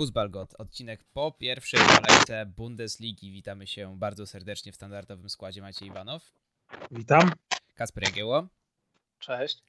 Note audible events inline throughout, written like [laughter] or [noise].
Fußballgott, odcinek po pierwszej kolejce Bundesligi. Witamy się bardzo serdecznie w standardowym składzie. Maciej Iwanow. Witam. Kasper Jagieło. Cześć.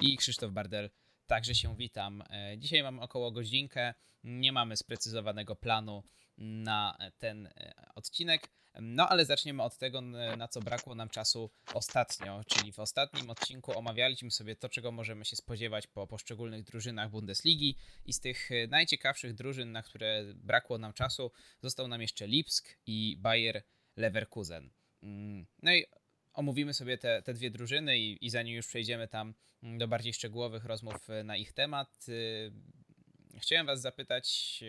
I Krzysztof Bardel. Także się witam. E, dzisiaj mam około godzinkę. Nie mamy sprecyzowanego planu na ten e, odcinek. No ale zaczniemy od tego, na co brakło nam czasu ostatnio, czyli w ostatnim odcinku omawialiśmy sobie to, czego możemy się spodziewać po poszczególnych drużynach Bundesligi i z tych e, najciekawszych drużyn, na które brakło nam czasu, został nam jeszcze Lipsk i Bayer Leverkusen. Mm, no i omówimy sobie te, te dwie drużyny i, i zanim już przejdziemy tam do bardziej szczegółowych rozmów e, na ich temat, chciałem was zapytać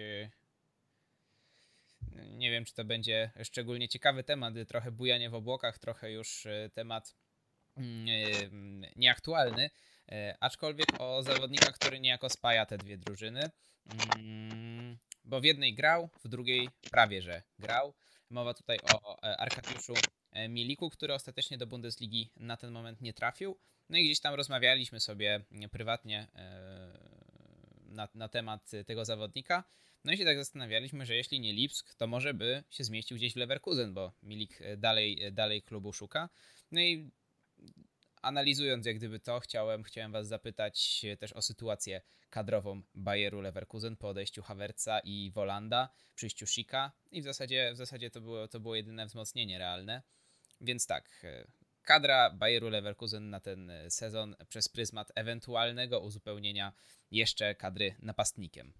nie wiem, czy to będzie szczególnie ciekawy temat, trochę bujanie w obłokach, trochę już e, temat mm, e, nieaktualny, e, aczkolwiek o zawodnika, który niejako spaja te dwie drużyny, mm, bo w jednej grał, w drugiej prawie że grał. Mowa tutaj o Arkadiuszu Miliku, który ostatecznie do Bundesligi na ten moment nie trafił. No i gdzieś tam rozmawialiśmy sobie prywatnie na, na temat tego zawodnika. No i się tak zastanawialiśmy, że jeśli nie Lipsk, to może by się zmieścił gdzieś w Leverkusen, bo Milik e, dalej, e, dalej klubu szuka. No i analizując jak gdyby to, chciałem, chciałem was zapytać też o sytuację kadrową Bayeru Leverkusen po odejściu Havertza i Wolanda, przyjściu Schicka i w zasadzie, w zasadzie to, było, to było jedyne wzmocnienie realne. Więc tak, e, kadra Bayeru Leverkusen na ten sezon przez pryzmat ewentualnego uzupełnienia jeszcze kadry napastnikiem.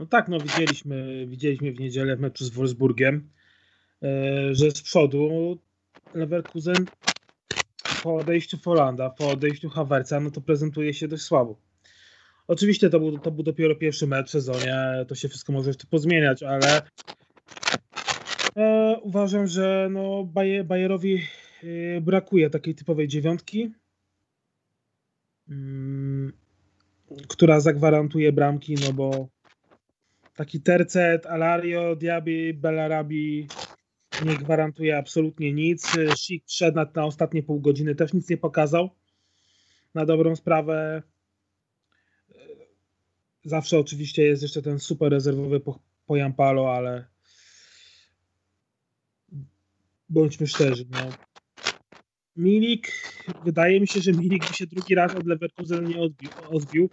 No tak, no widzieliśmy, widzieliśmy w niedzielę w meczu z Wolfsburgiem, e, że z przodu Leverkusen po odejściu Folanda, po odejściu Havertza, no to prezentuje się dość słabo. Oczywiście to był, to był dopiero pierwszy mecz w sezonie, to się wszystko może jeszcze pozmieniać, ale e, uważam, że no Bayer, Bayerowi e, brakuje takiej typowej dziewiątki, mm, która zagwarantuje bramki, no bo taki tercet, Alario, Diaby, Bellarabi nie gwarantuje absolutnie nic. Szik szedł na, na ostatnie pół godziny, też nic nie pokazał. Na dobrą sprawę zawsze oczywiście jest jeszcze ten super rezerwowy po, po Jampalo, ale bądźmy szczerzy, no. Milik, wydaje mi się, że Milik by się drugi raz od Leverkusen nie odbił, odbił.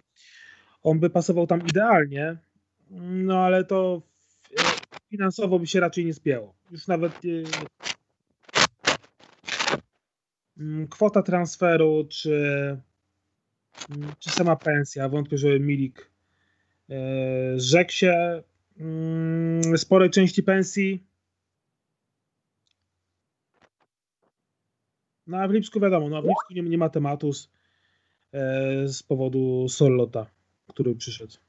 On by pasował tam idealnie, no ale to finansowo by się raczej nie spięło. Już nawet mm, kwota transferu, czy, mm, czy sama pensja, wątpię, że Milik e, zrzekł się mm, sporej części pensji. No a w Lipsku wiadomo, no w Lipsku nie, nie ma tematu z, e, z powodu Solota, który przyszedł.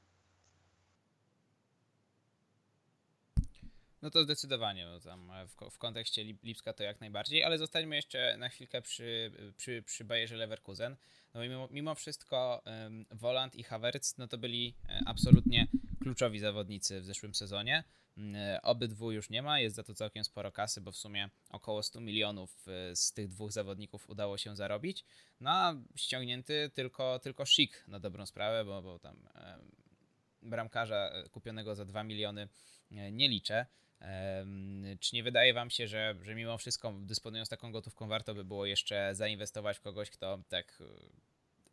No to zdecydowanie, no tam w, w kontekście Lipska to jak najbardziej, ale zostańmy jeszcze na chwilkę przy, przy, przy Bayerze Leverkusen. No mimo, mimo wszystko um, Voland i Havertz no to byli e, absolutnie kluczowi zawodnicy w zeszłym sezonie. Mm, obydwu już nie ma, jest za to całkiem sporo kasy, bo w sumie około 100 milionów e, z tych dwóch zawodników udało się zarobić. No a ściągnięty tylko, tylko Schick na dobrą sprawę, bo, bo tam bramkarza e, kupionego za 2 miliony nie liczę. Czy nie wydaje Wam się, że, że mimo wszystko, dysponując taką gotówką, warto by było jeszcze zainwestować w kogoś, kto tak e,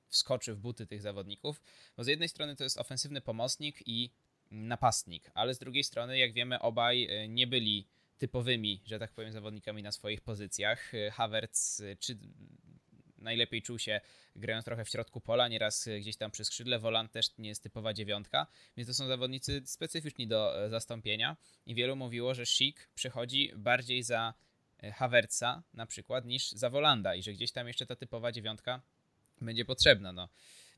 wskoczy w buty tych zawodników? Bo z jednej strony to jest ofensywny pomocnik i napastnik, ale z drugiej strony, jak wiemy, obaj e, nie byli typowymi, że tak powiem, zawodnikami na swoich pozycjach. E, Havertz czy najlepiej czuł się grając trochę w środku pola, nieraz gdzieś tam przy skrzydle. Wolant też nie jest typowa dziewiątka, więc to są zawodnicy specyficzni do e, zastąpienia i wielu mówiło, że Schick przychodzi bardziej za e, Havertza na przykład niż za Wolanda i że gdzieś tam jeszcze ta typowa dziewiątka będzie potrzebna. No.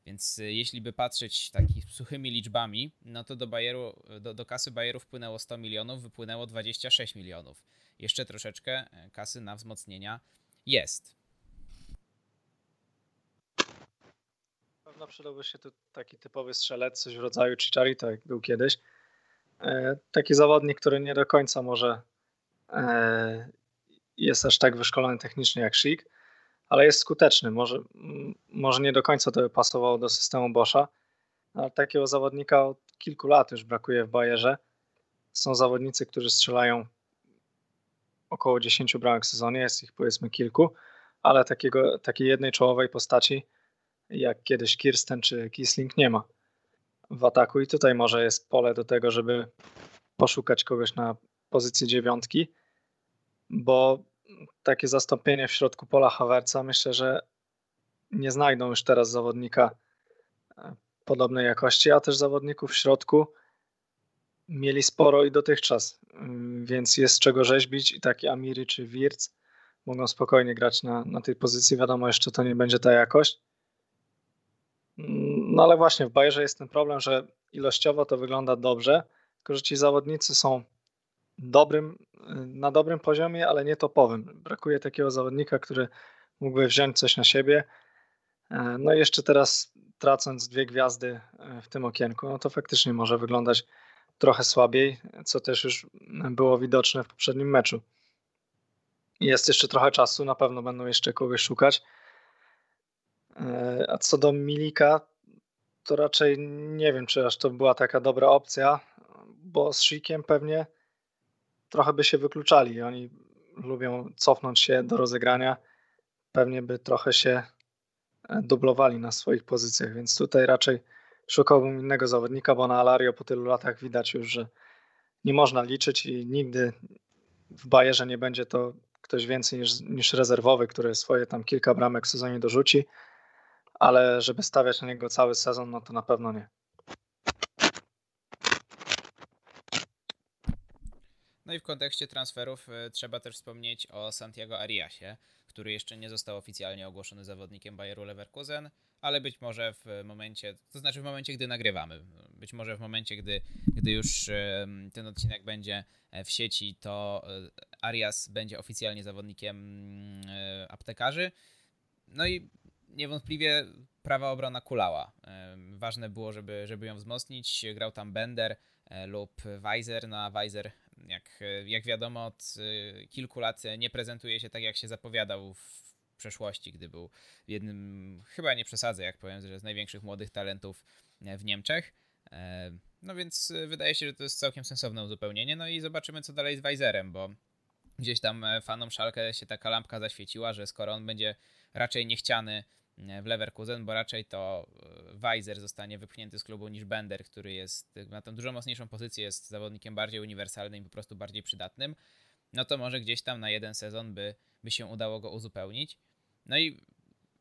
Więc e, jeśli by patrzeć takimi suchymi liczbami, no to do, Bayeru, do, do kasy Bayeru wpłynęło 100 milionów, wypłynęło 26 milionów. Jeszcze troszeczkę kasy na wzmocnienia jest. Pewno przydałby się tu taki typowy strzelec, coś w rodzaju Chicharito, jak był kiedyś. E, taki zawodnik, który nie do końca może e, jest aż tak wyszkolony technicznie jak Schick, ale jest skuteczny. Może, może nie do końca to by pasowało do systemu Boscha, Ale takiego zawodnika od kilku lat już brakuje w Bayerze. Są zawodnicy, którzy strzelają około 10 bramek w sezonie, jest ich powiedzmy kilku, ale takiego, takiej jednej czołowej postaci jak kiedyś Kirsten czy Kisling nie ma w ataku i tutaj może jest pole do tego, żeby poszukać kogoś na pozycji dziewiątki, bo takie zastąpienie w środku pola Havertza myślę, że nie znajdą już teraz zawodnika e, podobnej jakości, a też zawodników w środku mieli sporo i dotychczas, mm, więc jest czego rzeźbić i taki Amiri czy Wirtz mogą spokojnie grać na, na tej pozycji. Wiadomo, jeszcze to nie będzie ta jakość. No ale właśnie w Bayerze jest ten problem, że ilościowo to wygląda dobrze, tylko że ci zawodnicy są dobrym, na dobrym poziomie, ale nie topowym. Brakuje takiego zawodnika, który mógłby wziąć coś na siebie. E, no i jeszcze teraz tracąc dwie gwiazdy e, w tym okienku, no to faktycznie może wyglądać trochę słabiej, co też już było widoczne w poprzednim meczu. Jest jeszcze trochę czasu, na pewno będą jeszcze kogoś szukać. E, a co do Milika, to raczej nie wiem, czy aż to była taka dobra opcja, bo z Shikiem pewnie trochę by się wykluczali. Oni lubią cofnąć się do rozegrania. Pewnie by trochę się e, dublowali na swoich pozycjach, więc tutaj raczej szukałbym innego zawodnika, bo na Alario po tylu latach widać już, że nie można liczyć i nigdy w Bayerze nie będzie to ktoś więcej niż, niż rezerwowy, który swoje tam kilka bramek w sezonie dorzuci, ale żeby stawiać na niego cały sezon, no to na pewno nie. No i w kontekście transferów e, trzeba też wspomnieć o Santiago Ariasie, który jeszcze nie został oficjalnie ogłoszony zawodnikiem Bayeru Leverkusen, ale być może w momencie, to znaczy w momencie, gdy nagrywamy, być może w momencie, gdy, gdy już ten odcinek będzie e, w sieci, to e, Arias będzie oficjalnie zawodnikiem aptekarzy. No i niewątpliwie prawa obrona kulała. Ważne było, żeby, żeby ją wzmocnić. Grał tam Bender lub Weiser. Na Weiser jak, jak wiadomo, od y, kilku lat nie prezentuje się tak, jak się zapowiadał w przeszłości, gdy był jednym, chyba nie przesadzę, jak powiem, że z największych młodych talentów e, w Niemczech. E, no więc e, wydaje się, że to jest całkiem sensowne uzupełnienie. No i zobaczymy, co dalej z Weiserem, bo gdzieś tam fanom Szalkę się taka lampka zaświeciła, że skoro on będzie raczej niechciany w Leverkusen, bo raczej to e, Weiser zostanie wypchnięty z klubu niż Bender, który jest ma tą dużo mocniejszą pozycję, jest zawodnikiem bardziej uniwersalnym i po prostu bardziej przydatnym, no to może gdzieś tam na jeden sezon by, by się udało go uzupełnić. No i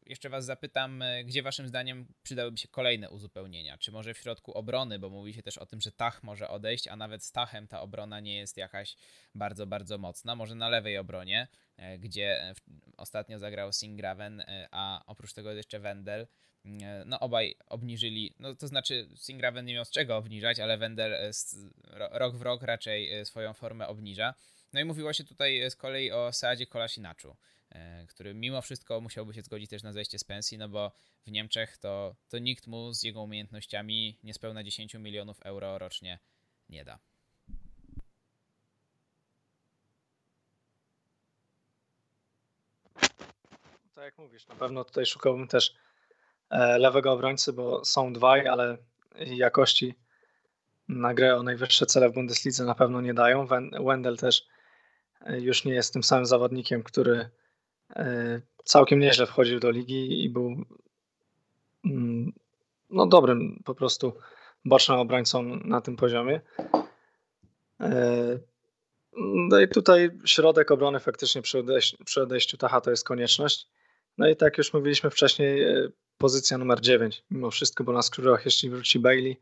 jeszcze Was zapytam, e, gdzie Waszym zdaniem przydałyby się kolejne uzupełnienia? Czy może w środku obrony, bo mówi się też o tym, że Tach może odejść, a nawet z Tachem ta obrona nie jest jakaś bardzo, bardzo mocna. Może na lewej obronie, gdzie ostatnio zagrał Singraven, e, a oprócz tego jeszcze Wendel. No obaj obniżyli, no to znaczy Singraven nie miał z czego obniżać, ale Wendel rok w rok raczej swoją formę obniża. No i mówiło się tutaj z kolei o Saadzie Kolasinaczu. E, który mimo wszystko musiałby się zgodzić też na zejście z pensji, no bo w Niemczech to, to nikt mu z jego umiejętnościami niespełna 10 milionów euro rocznie nie da. Tak jak mówisz, na pewno tutaj szukałbym też e, lewego obrońcy, bo są dwaj, ale jakości na grę o najwyższe cele w Bundeslidze na pewno nie dają. Wendel też e, już nie jest tym samym zawodnikiem, który E, całkiem nieźle wchodził do ligi i był mm, no dobrym po prostu bocznym obrońcą na tym poziomie. E, no i tutaj środek obrony faktycznie przy odejściu, przy odejściu Tacha to jest konieczność. No i tak już mówiliśmy wcześniej, e, pozycja numer 9. Mimo wszystko, bo na skrzydłach jeśli wróci Bailey,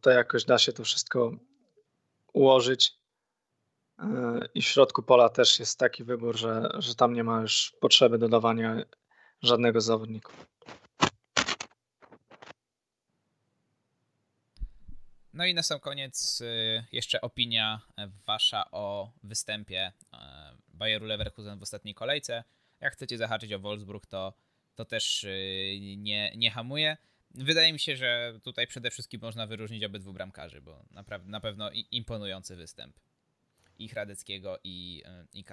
to jakoś da się to wszystko ułożyć. I w środku pola też jest taki wybór, że, że tam nie ma już potrzeby dodawania żadnego zawodnika. No i na sam koniec y, jeszcze opinia wasza o występie y, Bayeru Leverkusen w ostatniej kolejce. Jak chcecie zahaczyć o Wolfsburg, to, to też y, nie, nie hamuje. Wydaje mi się, że tutaj przede wszystkim można wyróżnić obydwu bramkarzy, bo naprawdę na pewno imponujący występ i Hradeckiego i, e, i.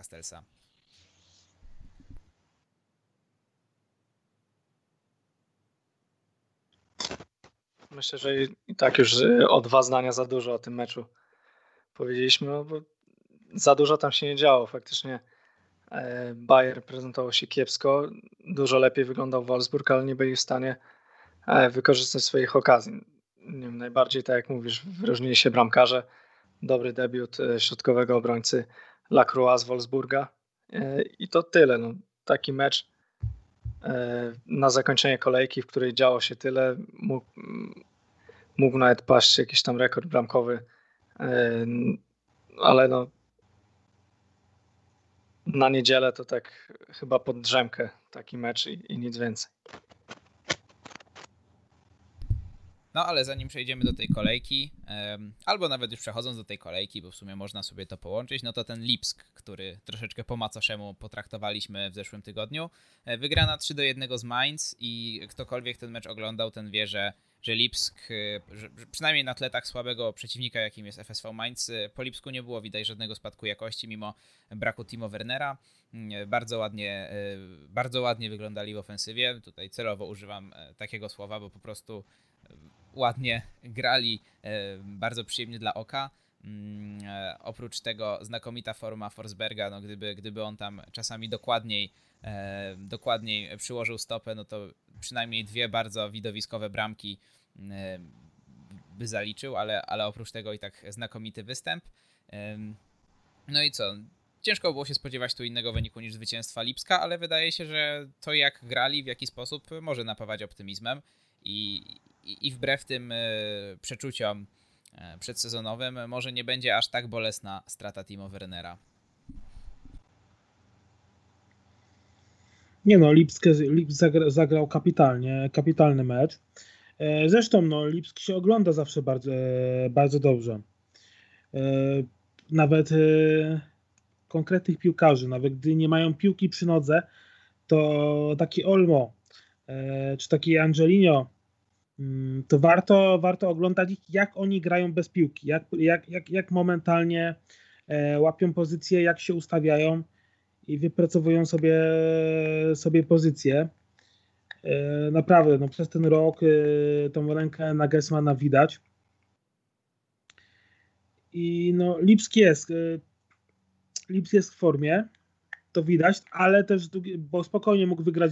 Myślę, że i tak już o dwa zdania za dużo o tym meczu powiedzieliśmy, no bo za dużo tam się nie działo. Faktycznie e, Bayer prezentował się kiepsko, dużo lepiej wyglądał Wolfsburg, ale nie byli w stanie e, wykorzystać swoich okazji. Nie wiem, najbardziej, tak jak mówisz, wyróżnili się bramkarze. Dobry debiut e, środkowego obrońcy Lacroix z Wolfsburga. I to tyle. No, taki mecz na zakończenie kolejki, w której działo się tyle, mógł, mógł nawet paść jakiś tam rekord bramkowy, ale no na niedzielę to tak chyba pod drzemkę taki mecz i, i nic więcej. No ale zanim przejdziemy do tej kolejki, albo nawet już przechodząc do tej kolejki, bo w sumie można sobie to połączyć, no to ten Lipsk, który troszeczkę po macoszemu potraktowaliśmy w zeszłym tygodniu, e, wygrana 3 do 1 z Mainz i ktokolwiek ten mecz oglądał, ten wie, że że Lipsk, y, że przynajmniej na tle tak słabego przeciwnika, jakim jest FSV Mainz, y, po Lipsku nie było widać żadnego spadku jakości, mimo braku Timo Wernera. Mm, bardzo ładnie, bardzo ładnie wyglądali w ofensywie. Tutaj celowo używam takiego słowa, bo po prostu ładnie grali, bardzo przyjemnie dla oka. Mm, oprócz tego znakomita forma Forsberga, no gdyby, gdyby on tam czasami dokładniej, dokładniej przyłożył stopę, no to przynajmniej dwie bardzo widowiskowe bramki E, by zaliczył, ale, ale oprócz tego i tak znakomity występ. No i co? Ciężko było się spodziewać tu innego wyniku niż zwycięstwa Lipska, ale wydaje się, że to jak grali, w jaki sposób może napawać optymizmem i, i, wbrew tym e, przeczuciom e, przedsezonowym może nie będzie aż tak bolesna strata Timo Wernera. Nie no, Lipsk, Lipsk zagrał kapitalnie, kapitalny mecz. E, zresztą no, Lipsk się ogląda zawsze bardzo, bardzo dobrze. Nawet konkretnych piłkarzy, nawet gdy nie mają piłki przy nodze, to taki Olmo czy taki Angelino, to warto, warto oglądać ich, jak oni grają bez piłki, jak, jak, jak, jak momentalnie łapią pozycję, jak się ustawiają i wypracowują sobie, sobie pozycję. E, naprawdę, no przez ten rok e, tą rękę Nagelsmana widać. I no, Lipsk jest, e, Lipsk jest w formie, to widać, ale też, bo spokojnie mógł wygrać,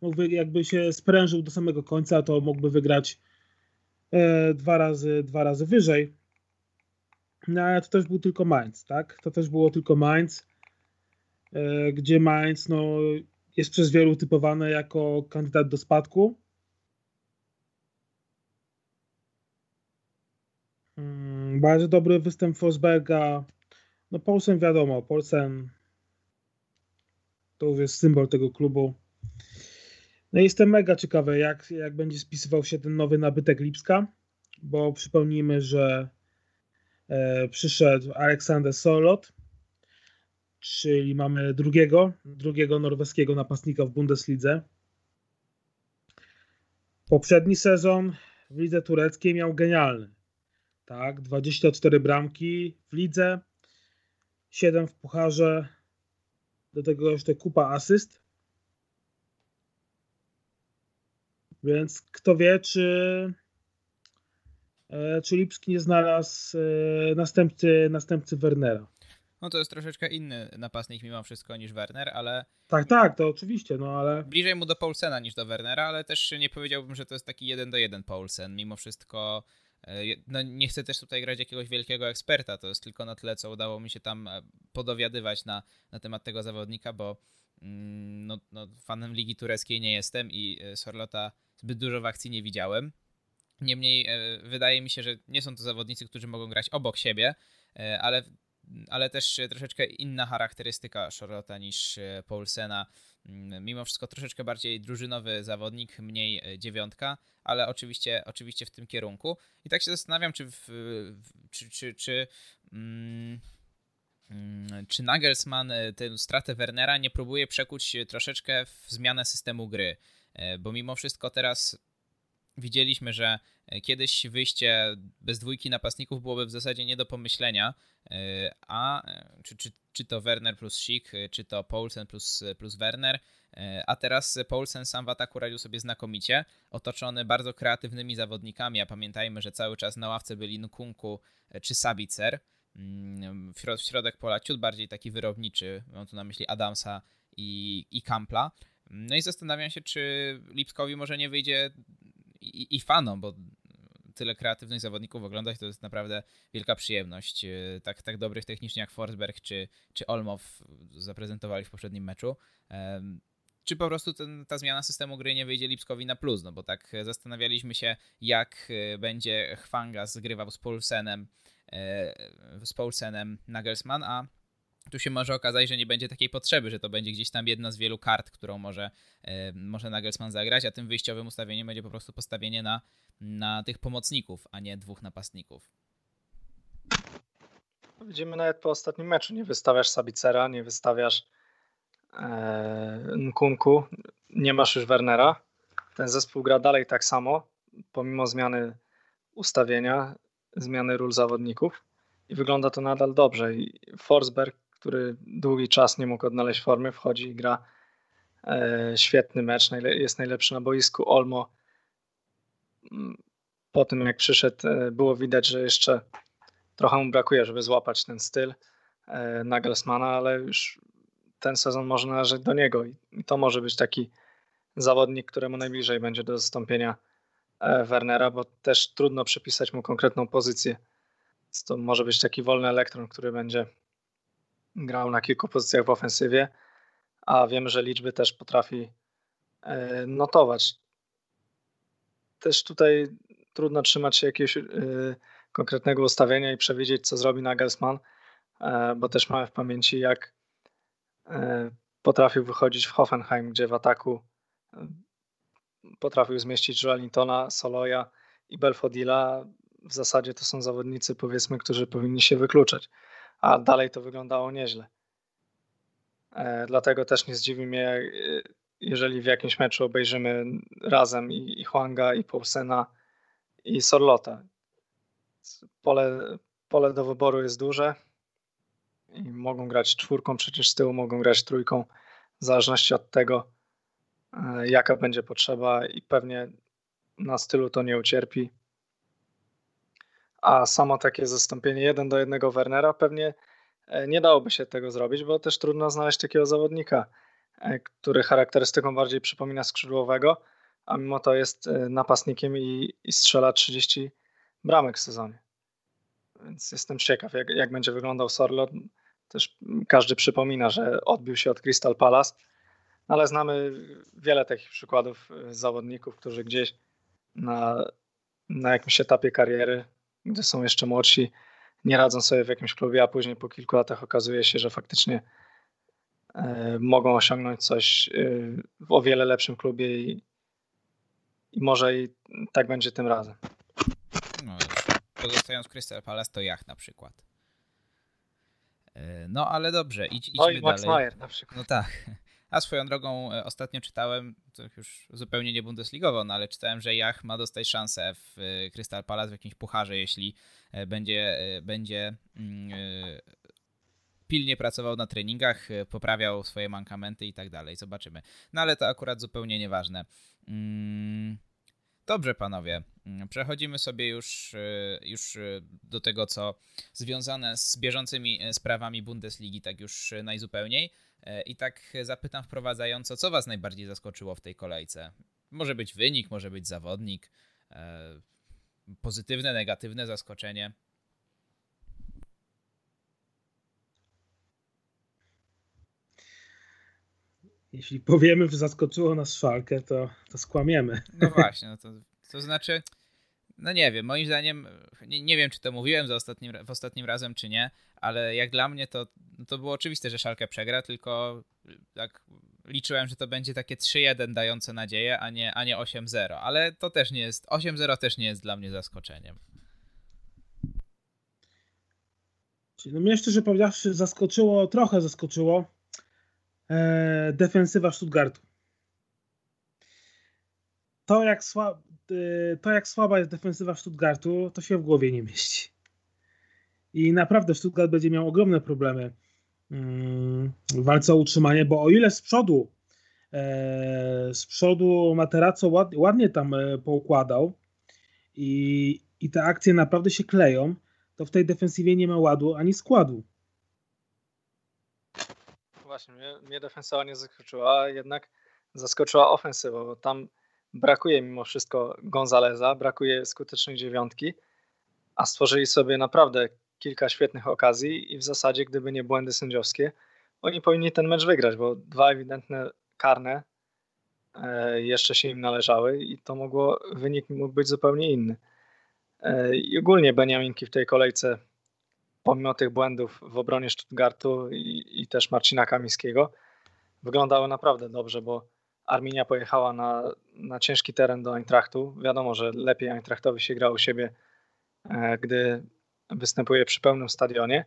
mógłby jakby się sprężył do samego końca, to mógłby wygrać dwa razy, dwa razy wyżej. No ale to też był tylko Mainz, tak? To też było tylko Mainz, gdzie Mainz, no jest przez wielu typowane jako kandydat do spadku. Hmm, bardzo dobry występ Forsberga. No Paulsen wiadomo, Paulsen to już jest symbol tego klubu. No jestem mega ciekawy, jak, jak będzie spisywał się ten nowy nabytek Lipska, bo przypomnijmy, że e, przyszedł Aleksander Solot, czyli mamy drugiego, drugiego norweskiego napastnika w Bundeslidze. Poprzedni sezon w lidze tureckiej miał genialny. Tak, 24 bramki w lidze, 7 w pucharze, do tego jeszcze kupa asyst. Więc kto wie, czy, e, czy Lipski nie znalazł e, następcy, następcy Wernera. No to jest troszeczkę inny napastnik mimo wszystko niż Werner, ale... Tak, tak, to oczywiście, no ale... Bliżej mu do Paulsena niż do Wernera, ale też nie powiedziałbym, że to jest taki jeden do jeden Paulsen. Mimo wszystko e, no nie chcę też tutaj grać jakiegoś wielkiego eksperta, to jest tylko na tyle, co udało mi się tam podowiadywać na, na temat tego zawodnika, bo no, no, fanem Ligi Tureckiej nie jestem i e, Sorlota zbyt dużo w akcji nie widziałem. Niemniej wydaje mi się, że nie są to zawodnicy, którzy mogą grać obok siebie, ale ale też troszeczkę inna charakterystyka Charlotta niż e, Paulsena. Mm, mimo wszystko troszeczkę bardziej drużynowy zawodnik, mniej e, dziewiątka, ale oczywiście, oczywiście w tym kierunku. I tak się zastanawiam, czy, w, czy, czy, czy, mm, mm, czy Nagelsmann e, tę stratę Wernera nie próbuje przekuć troszeczkę w zmianę systemu gry. Bo mimo wszystko teraz widzieliśmy, że Kiedyś wyjście bez dwójki napastników byłoby w zasadzie nie do pomyślenia, a czy, czy, czy to Werner plus Schick, czy to Poulsen plus, plus Werner, a teraz Poulsen sam w ataku radził sobie znakomicie, otoczony bardzo kreatywnymi zawodnikami, a pamiętajmy, że cały czas na ławce byli Nkunku czy Sabicer, mm, w środek pola ciut bardziej taki wyrobniczy, mam tu na myśli Adamsa i, i Kampla. No i zastanawiam się, czy Lipskowi może nie wyjdzie i, i fanom, bo tyle kreatywnych zawodników oglądać to jest naprawdę wielka przyjemność. E, tak, tak dobrych technicznie jak Forsberg czy, czy Olmow zaprezentowali w poprzednim meczu. Czy po prostu ten, ta zmiana systemu gry nie wyjdzie Lipskowi na plus? No bo tak zastanawialiśmy się, jak e, będzie Chwanga zgrywał z Paulsenem, e, z Paulsenem Nagelsmann, a tu się może okazać, że nie będzie takiej potrzeby, że to będzie gdzieś tam jedna z wielu kart, którą może, e, może Nagelsmann zagrać, a tym wyjściowym ustawieniem będzie po prostu postawienie na, na tych pomocników, a nie dwóch napastników. Widzimy nawet po ostatnim meczu, nie wystawiasz Sabicera, nie wystawiasz e, Nkunku, nie masz już Wernera. Ten zespół gra dalej tak samo, pomimo zmiany ustawienia, zmiany ról zawodników i wygląda to nadal dobrze. I Forsberg który długi czas nie mógł odnaleźć formy, wchodzi i gra e, świetny mecz, jest najlepszy na boisku. Olmo mm, po tym jak przyszedł e, było widać, że jeszcze trochę mu brakuje, żeby złapać ten styl e, Nagelsmana, ale już ten sezon może należeć do niego i to może być taki zawodnik, któremu najbliżej będzie do zastąpienia Wernera, bo też trudno przypisać mu konkretną pozycję. To może być taki wolny elektron, który będzie grał na kilku pozycjach w ofensywie, a wiemy, że liczby też potrafi e, notować. Też tutaj trudno trzymać się jakiegoś e, konkretnego ustawienia i przewidzieć, co zrobi Nagelsmann, e, bo też mamy w pamięci, jak potrafił wychodzić w Hoffenheim, gdzie w ataku potrafił zmieścić Joelintona, Soloja i Belfodila. W zasadzie to są zawodnicy, powiedzmy, którzy powinni się wykluczać a dalej to wyglądało nieźle. E, dlatego też nie zdziwi mnie, e, jeżeli w jakimś meczu obejrzymy razem i, i Huanga, i Paulsena, i Sorlota. Pole, pole do wyboru jest duże i mogą grać czwórką, przecież z tyłu mogą grać trójką, w zależności od tego, jaka będzie potrzeba i pewnie na stylu to nie ucierpi a samo takie zastąpienie jeden do jednego Wernera pewnie e, nie dałoby się tego zrobić, bo też trudno znaleźć takiego zawodnika, e, który charakterystyką bardziej przypomina skrzydłowego, a mimo to jest e, napastnikiem i, i strzela 30 bramek w sezonie. Więc jestem ciekaw, jak, jak będzie wyglądał Sorlot. Też każdy przypomina, że odbił się od Crystal Palace, ale znamy wiele takich przykładów zawodników, którzy gdzieś na, na jakimś etapie kariery gdy są jeszcze młodsi, nie radzą sobie w jakimś klubie, a później po kilku latach okazuje się, że faktycznie e, mogą osiągnąć coś e, w o wiele lepszym klubie i, i może i tak będzie tym razem. No, pozostając Crystal Palace to Jach na przykład. E, no ale dobrze, idź, idźmy no i Max dalej. Na przykład. No tak. A swoją drogą e, ostatnio czytałem, to już zupełnie nie Bundesligowo, no ale czytałem, że Jach ma dostać szansę w e, Crystal Palace w jakimś pucharze, jeśli e, będzie, będzie mm, pilnie pracował na treningach, poprawiał swoje mankamenty i tak dalej. Zobaczymy. No ale to akurat zupełnie nieważne. Mm, dobrze, panowie. Mm, przechodzimy sobie już, już do tego, co związane z bieżącymi sprawami Bundesligi, tak już najzupełniej. E, I tak zapytam wprowadzająco, co Was najbardziej zaskoczyło w tej kolejce? Może być wynik, może być zawodnik, e, pozytywne, negatywne zaskoczenie. Jeśli powiemy, że zaskoczyło nas Szalkę, to, to skłamiemy. No właśnie, no to, to znaczy, no nie wiem, moim zdaniem, nie, nie wiem czy to mówiłem za ostatnim, w ostatnim razem, czy nie, ale jak dla mnie to, no to było oczywiste, że Szalkę przegra, tylko tak liczyłem, że to będzie takie 3-1 dające nadzieję, a nie, a nie 8-0, ale to też nie jest, 8-0 też nie jest dla mnie zaskoczeniem. No mnie szczerze powiedziawszy zaskoczyło, trochę zaskoczyło defensywa Stuttgartu. to jak, y, to jak słaba jest defensywa Stuttgartu, to się w głowie nie mieści. I naprawdę Stuttgart będzie miał ogromne problemy mm, w walce o utrzymanie, bo o ile z przodu e, z przodu Materaco ładnie, tam e, poukładał i, i te akcje naprawdę się kleją, to w tej defensywie nie ma ładu ani składu. Właśnie, mnie, mnie defensywa nie zaskoczyła, jednak zaskoczyła ofensywa, bo tam brakuje mimo wszystko Gonzaleza, brakuje skutecznej dziewiątki, a stworzyli sobie naprawdę kilka świetnych okazji i w zasadzie, gdyby nie błędy sędziowskie, oni powinni ten mecz wygrać, bo dwa ewidentne karne e, jeszcze się im należały i to mogło, wynik mógł być zupełnie inny. E, I ogólnie Beniaminki w tej kolejce, pomimo tych błędów w obronie Stuttgartu i, i też Marcina Kamińskiego, wyglądały naprawdę dobrze, bo Arminia pojechała na, na ciężki teren do Eintrachtu. Wiadomo, że lepiej Eintrachtowi się gra u siebie, e, gdy występuje przy pełnym stadionie.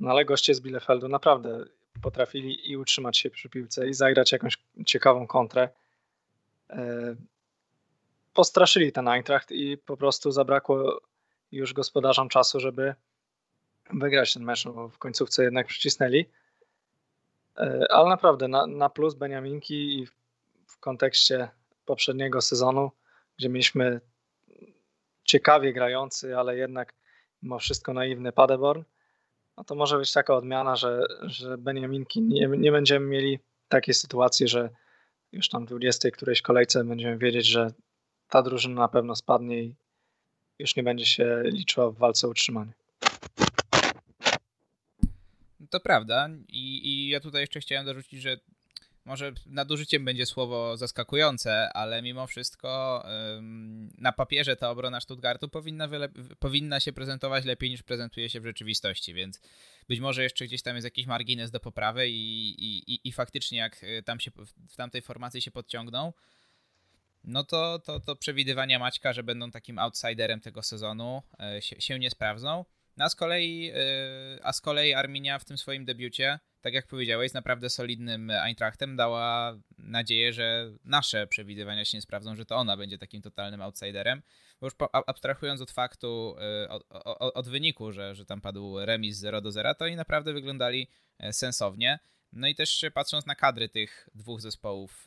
No ale goście z Bielefeldu naprawdę potrafili i utrzymać się przy piłce i zagrać jakąś ciekawą kontrę. E, postraszyli ten Eintracht i po prostu zabrakło już gospodarzom czasu, żeby wygrać ten mecz, bo w końcówce jednak przycisnęli. E, ale naprawdę na, na plus Beniaminki i w, kontekście poprzedniego sezonu, gdzie mieliśmy ciekawie grający, ale jednak mimo wszystko naiwny Paderborn, no to może być taka odmiana, że, że Beniaminki nie, nie będziemy mieli takiej sytuacji, że już tam w 20 którejś kolejce będziemy wiedzieć, że ta drużyna na pewno spadnie i już nie będzie się liczyła w walce o utrzymanie. To prawda I, i ja tutaj jeszcze chciałem dorzucić, że może nadużyciem będzie słowo zaskakujące, ale mimo wszystko na papierze ta obrona Stuttgartu powinna, powinna się prezentować lepiej niż prezentuje się w rzeczywistości, więc być może jeszcze gdzieś tam jest jakiś margines do poprawy i, i, i faktycznie jak y, tam się w tamtej formacji się podciągną, no to, to, to przewidywania Maćka, że będą takim outsiderem tego sezonu e, się, się nie sprawdzą. No a z kolei, y, a z kolei Arminia w tym swoim debiucie tak jak powiedziałeś, naprawdę solidnym Eintrachtem dała nadzieję, że nasze przewidywania się nie sprawdzą, że to ona będzie takim totalnym outsiderem. Bo już abstrahując od faktu, od, od, od wyniku, że, że tam padł remis 0 do 0, to oni naprawdę wyglądali e, sensownie. No i też patrząc na kadry tych dwóch zespołów,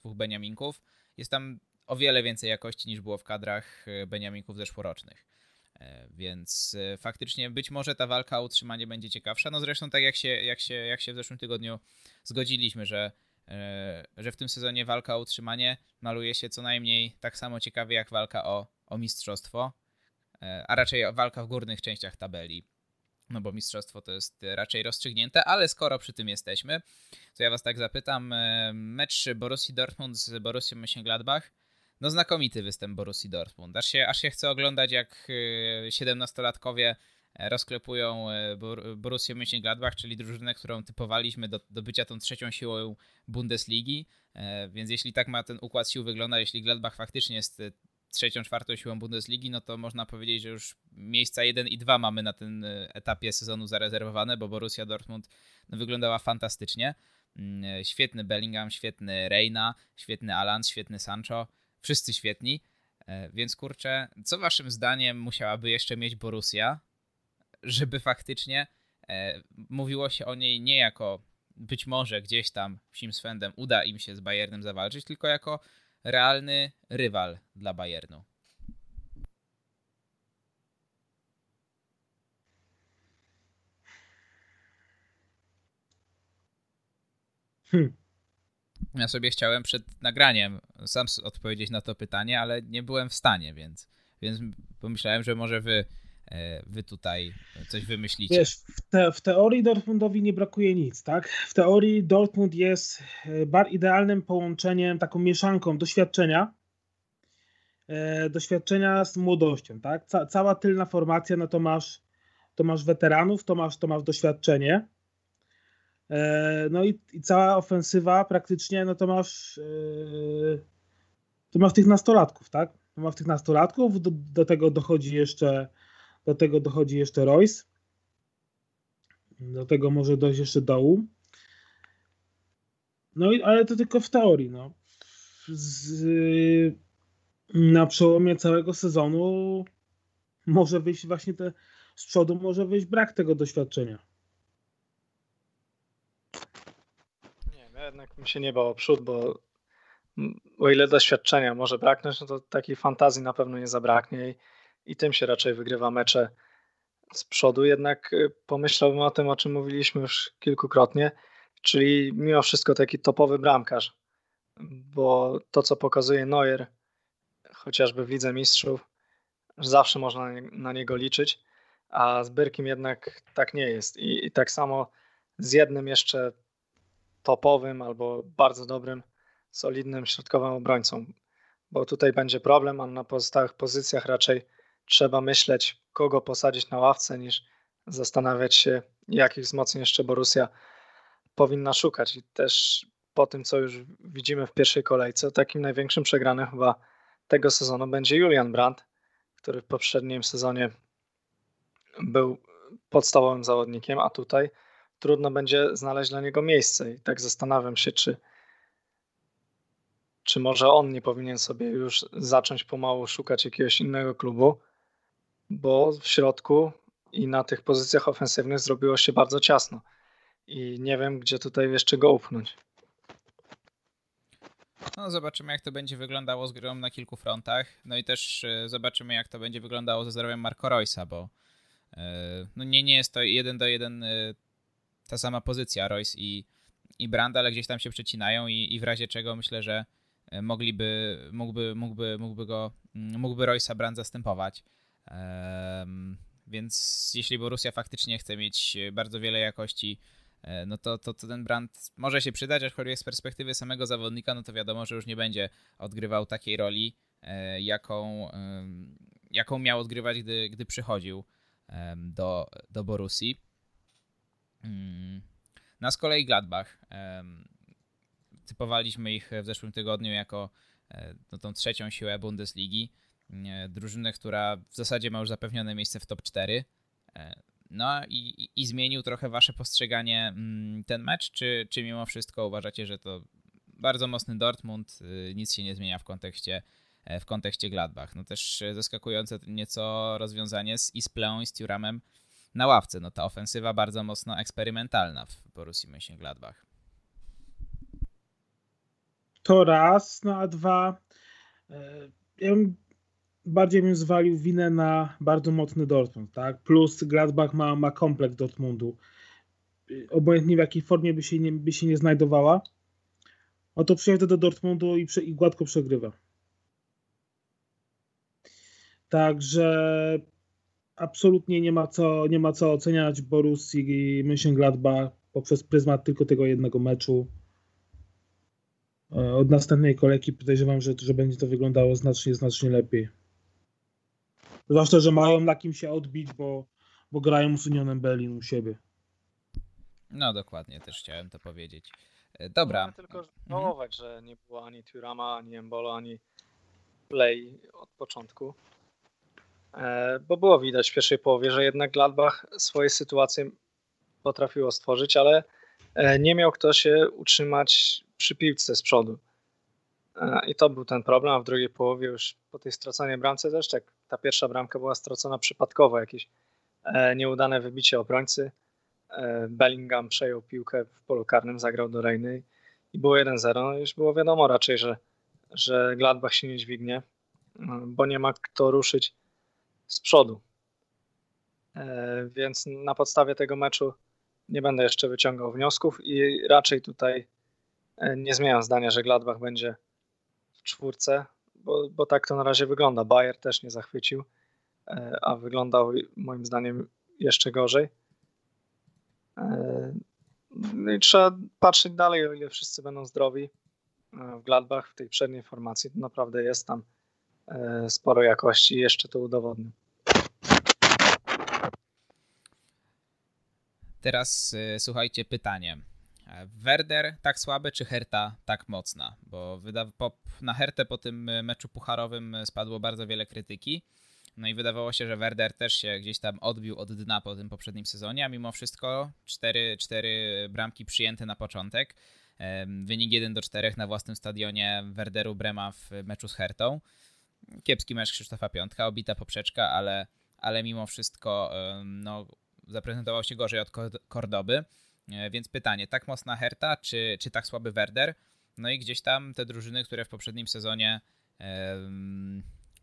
dwóch Beniaminków, jest tam o wiele więcej jakości niż było w kadrach e, Beniaminków zeszłorocznych. E, więc e, faktycznie być może ta walka o utrzymanie będzie ciekawsza. No zresztą tak jak się, jak się, jak się w zeszłym tygodniu zgodziliśmy, że, że w tym sezonie walka o utrzymanie maluje się co najmniej tak samo ciekawie jak walka o, o mistrzostwo, a raczej walka w górnych częściach tabeli. No bo mistrzostwo to jest raczej rozstrzygnięte, ale skoro przy tym jesteśmy, to ja was tak zapytam, mecz Borussii Dortmund z Borussią Mönchengladbach no znakomity występ Borussii Dortmund. Aż się, aż się chce oglądać, jak 17-latkowie y, e, rozklepują e, Borussię Mönchengladbach, czyli drużynę, którą typowaliśmy do, do bycia tą trzecią siłą Bundesligi. E, więc jeśli tak ma ten układ sił wygląda, jeśli Gladbach faktycznie jest trzecią, czwartą siłą Bundesligi, no to można powiedzieć, że już miejsca 1 i 2 mamy na tym etapie sezonu zarezerwowane, bo Borussia Dortmund no, wyglądała fantastycznie. Mm, świetny Bellingham, świetny Reina, świetny Alan, świetny Sancho wszyscy świetni. E, więc kurczę, co waszym zdaniem musiałaby jeszcze mieć Borussia, żeby faktycznie e, mówiło się o niej nie jako być może gdzieś tam Simswendem uda im się z Bayernem zawalczyć, tylko jako realny rywal dla Bayernu. Hmm. Ja sobie chciałem przed nagraniem sam odpowiedzieć na to pytanie, ale nie byłem w stanie, więc, więc pomyślałem, że może wy, wy tutaj coś wymyślicie. Wiesz, w, te, w teorii Dortmundowi nie brakuje nic, tak? W teorii Dortmund jest e, bar idealnym połączeniem, taką mieszanką doświadczenia, e, doświadczenia z młodością, tak? Ca, cała tylna formacja, no to masz, to masz weteranów, to masz, to masz doświadczenie, E, no i, i, cała ofensywa praktycznie, no to masz, to masz tych nastolatków, tak? Masz tych nastolatków, do, do, tego dochodzi jeszcze, do tego dochodzi jeszcze Royce. Do tego może dojść jeszcze dołu. No i, ale to tylko w teorii, no. z, na przełomie całego sezonu może wyjść właśnie te z przodu może wyjść brak tego doświadczenia. Nie, ja jednak mi się nie bał o przód, bo o ile doświadczenia może braknąć, no to takiej fantazji na pewno nie zabraknie i tym się raczej wygrywa mecze z przodu. Jednak y, pomyślałbym o tym, o czym mówiliśmy już kilkukrotnie, czyli mimo wszystko taki topowy bramkarz, bo to, co pokazuje Neuer, chociażby w Lidze Mistrzów, zawsze można na niego liczyć, a z Byrkim jednak tak nie jest. I, i tak samo z jednym jeszcze topowym albo bardzo dobrym, solidnym środkowym obrońcą, bo tutaj będzie problem, a na pozostałych pozycjach raczej trzeba myśleć, kogo posadzić na ławce, niż zastanawiać się, jakich wzmocnień jeszcze Borussia powinna szukać. I też po tym, co już widzimy w pierwszej kolejce, takim największym przegranym chyba tego sezonu będzie Julian Brandt, który w poprzednim sezonie był podstawowym zawodnikiem, a tutaj trudno będzie znaleźć dla niego miejsce. I tak zastanawiam się, czy, czy może on nie powinien sobie już zacząć pomału szukać jakiegoś innego klubu, bo w środku i na tych pozycjach ofensywnych zrobiło się bardzo ciasno. I nie wiem, gdzie tutaj jeszcze go upchnąć. No, zobaczymy, jak to będzie wyglądało z grą na kilku frontach. No i też e, zobaczymy, jak to będzie wyglądało ze zdrowiem Marco Roysa, bo e, no nie, nie jest to jeden do jeden e, ta sama pozycja Royce i, i Brand, ale gdzieś tam się przecinają i, i w razie czego myślę, że mogliby, mógłby, mógłby, mógłby go, mm, mógłby Royce'a Brand zastępować. Więc jeśli Borussia faktycznie chce mieć bardzo wiele jakości E, no to, to, to ten brand może się przydać, aczkolwiek z perspektywy samego zawodnika, no to wiadomo, że już nie będzie odgrywał takiej roli, e, jaką, jaką miał odgrywać, gdy, gdy przychodził do, do Borussii. Mm. Na z kolei Gladbach. Typowaliśmy ich w zeszłym tygodniu jako e, no, tą trzecią siłę Bundesligi. Drużynę, która w zasadzie ma już zapewnione miejsce w top 4. No i, i zmienił trochę wasze postrzeganie mm, ten mecz, czy, czy mimo wszystko uważacie, że to bardzo mocny Dortmund, y, nic się nie zmienia w kontekście, e, w kontekście Gladbach. No też zaskakujące nieco rozwiązanie z Isplą i z Thuramem na ławce. No ta ofensywa bardzo mocno eksperymentalna w Borussii Mönchengladbach. To raz, no a dwa, e, ja bym bardziej bym zwalił winę na bardzo mocny Dortmund, tak? Plus Gladbach ma, ma kompleks Dortmundu. Obojętnie w jakiej formie by się nie, by się nie znajdowała, oto przyjeżdża do Dortmundu i, i gładko przegrywa. Także absolutnie nie ma co, nie ma co oceniać Borussii i Mönchengladbach poprzez pryzmat tylko tego jednego meczu. E, od następnej kolejki podejrzewam, że, że będzie to wyglądało znacznie, znacznie lepiej. Zwłaszcza, że mają na kim się odbić, bo, bo grają z Unionem Berlin u siebie. No dokładnie, też chciałem to powiedzieć. E, dobra. Mogę tylko żałować, mhm. że nie było ani Turama, ani Embolo, ani Play od początku. E, bo było widać w pierwszej połowie, że jednak Gladbach swoje sytuacje potrafiło stworzyć, ale e, nie miał kto się utrzymać przy piłce z przodu. I to był ten problem, a w drugiej połowie już po tej straconej bramce też tak ta pierwsza bramka była stracona przypadkowo, jakieś e, nieudane wybicie obrońcy. E, Bellingham przejął piłkę w polu karnym, zagrał do Rejny i było 1-0. No już było wiadomo raczej, że, że Gladbach się nie dźwignie, no, bo nie ma kto ruszyć z przodu. E, więc na podstawie tego meczu nie będę jeszcze wyciągał wniosków i raczej tutaj nie zmieniam zdania, że Gladbach będzie w czwórce bo, bo tak to na razie wygląda. Bayer też nie zachwycił, e, a wyglądał moim zdaniem jeszcze gorzej. E, no i trzeba patrzeć dalej, o ile wszyscy będą zdrowi. E, w Gladbach, w tej przedniej formacji, to naprawdę jest tam sporo jakości i jeszcze to udowodnię. Teraz słuchajcie pytanie. Werder tak słaby, czy Herta tak mocna? Bo na Hertę po tym meczu pucharowym spadło bardzo wiele krytyki. No i wydawało się, że Werder też się gdzieś tam odbił od dna po tym poprzednim sezonie, a mimo wszystko cztery, cztery bramki przyjęte na początek. wynik 1 do 4 na własnym stadionie Werderu Brema w meczu z Hertą. Kiepski mecz Krzysztofa Piątka, obita poprzeczka, ale, ale mimo wszystko no, zaprezentował się gorzej od Kordoby. E, więc pytanie, tak mocna Herta, czy, czy tak słaby Werder? No i gdzieś tam te drużyny, które w poprzednim sezonie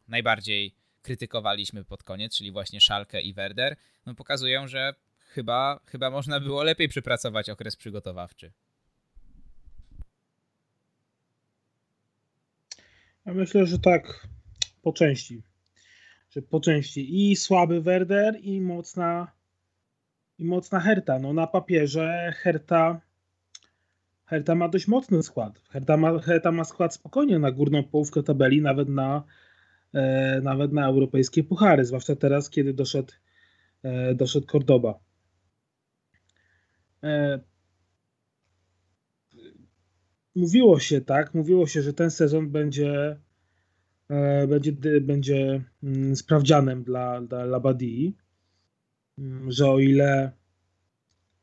najbardziej krytykowaliśmy pod koniec, czyli właśnie Szalkę i Werder, no pokazują, że chyba, chyba można było lepiej przypracować okres przygotowawczy. Ja myślę, że tak po części. Że po części i słaby Werder i mocna i mocna Herta. No na papierze Herta Herta ma dość mocny skład. Herta ma, Herta ma skład spokojnie na górną połówkę tabeli, nawet na, e, nawet na europejskie puchary, zwłaszcza teraz, kiedy doszedł, e, doszedł Cordoba. E, mówiło się tak, mówiło się, że ten sezon będzie e, będzie, będzie mm, sprawdzianem dla, dla Labadii, że o ile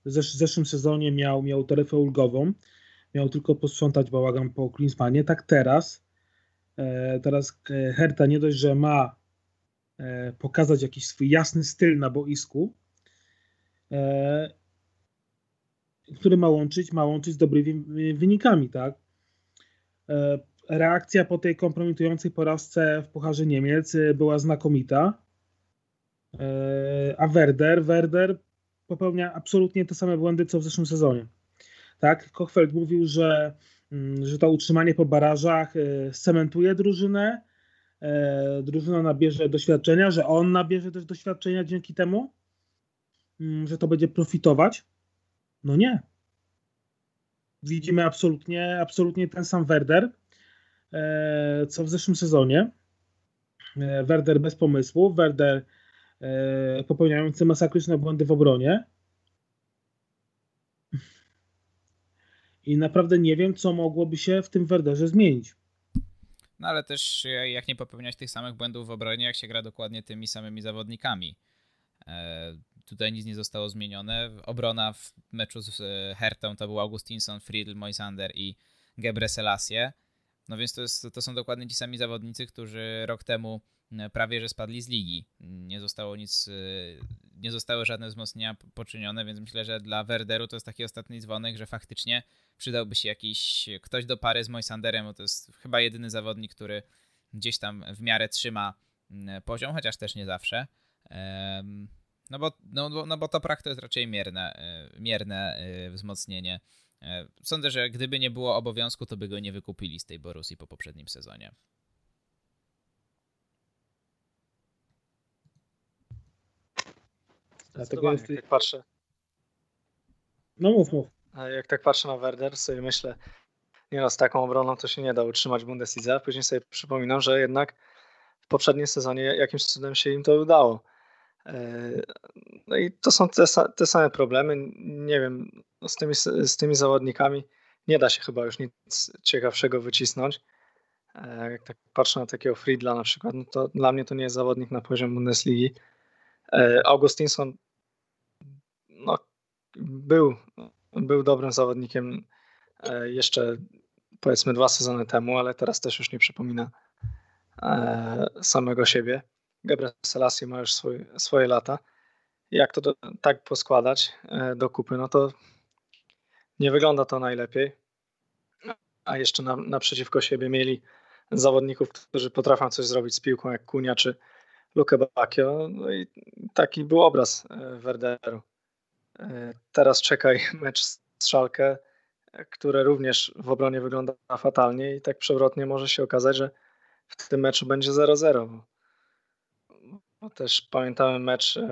w zeszłym sezonie miał, miał taryfę ulgową, miał tylko posprzątać bałagan po Klinsmanie, tak teraz e, teraz Herta nie dość, że ma pokazać jakiś swój jasny styl na boisku, który ma łączyć, ma łączyć z dobrymi wynikami, tak? E, reakcja po tej kompromitującej porażce w Pucharze Niemiec e, była znakomita. E, a Werder, Werder popełnia absolutnie te same błędy, co w zeszłym sezonie. Tak, Kochfeld mówił, że, mm, że to utrzymanie po barażach cementuje drużynę, drużyna nabierze doświadczenia, że on nabierze też doświadczenia dzięki temu, mm, że to będzie profitować. No nie. Widzimy absolutnie, absolutnie ten sam Werder, e, co w zeszłym sezonie. E, Werder bez pomysłu, Werder e, popełniający masakryczne błędy w obronie. I naprawdę nie wiem, co mogłoby się w tym Werderze zmienić. No ale też jak nie popełniać tych samych błędów w obronie, jak się gra dokładnie tymi samymi zawodnikami. Tutaj nic nie zostało zmienione. Obrona w meczu z e, Hertą to był Augustinson, Friedl, Moisander i Gebre Selassie. No więc to, jest, to są dokładnie ci sami zawodnicy, którzy rok temu e, prawie że spadli z ligi. Nie zostało nic, e, nie zostały żadne wzmocnienia poczynione, więc myślę, że dla Werderu to jest taki ostatni dzwonek, że faktycznie przydałby się jakiś ktoś do pary z Moisanderem, bo to jest chyba jedyny zawodnik, który gdzieś tam w miarę trzyma poziom, chociaż też nie zawsze. No bo, no, no bo to prak to jest raczej mierne, e, mierne e, wzmocnienie. E, sądzę, że gdyby nie było obowiązku, to by go nie wykupili z tej Borusi po poprzednim sezonie. Dlatego jest... jak tak patrzę. No mów, mów. Jak tak patrzę na Werder, sobie myślę, nie no, z taką obroną to się nie da utrzymać Bundesliga, a później sobie przypominam, że jednak w poprzednim sezonie jakimś cudem się im to udało. No i to są te, te same problemy. Nie wiem, no z tymi, z tymi zawodnikami nie da się chyba już nic ciekawszego wycisnąć. E, jak tak patrzę na takiego Friedla na przykład, no to dla mnie to nie jest zawodnik na poziom Bundesligi. E, Augustinson no, był, był dobrym zawodnikiem e, jeszcze powiedzmy dwa sezony temu, ale teraz też już nie przypomina samego siebie. Gebre Selassie ma już swój, swoje lata. Jak to do, tak poskładać e, do kupy, no to nie wygląda to najlepiej. A jeszcze na, naprzeciwko siebie mieli zawodników, którzy potrafią coś zrobić z piłką, jak Kunia czy Luke Bacchio. No i taki był obraz e, Werderu. Teraz czekaj mecz z Szalkę, które również w obronie wygląda fatalnie i tak przewrotnie może się okazać, że w tym meczu będzie 0-0. No też pamiętamy mecz e,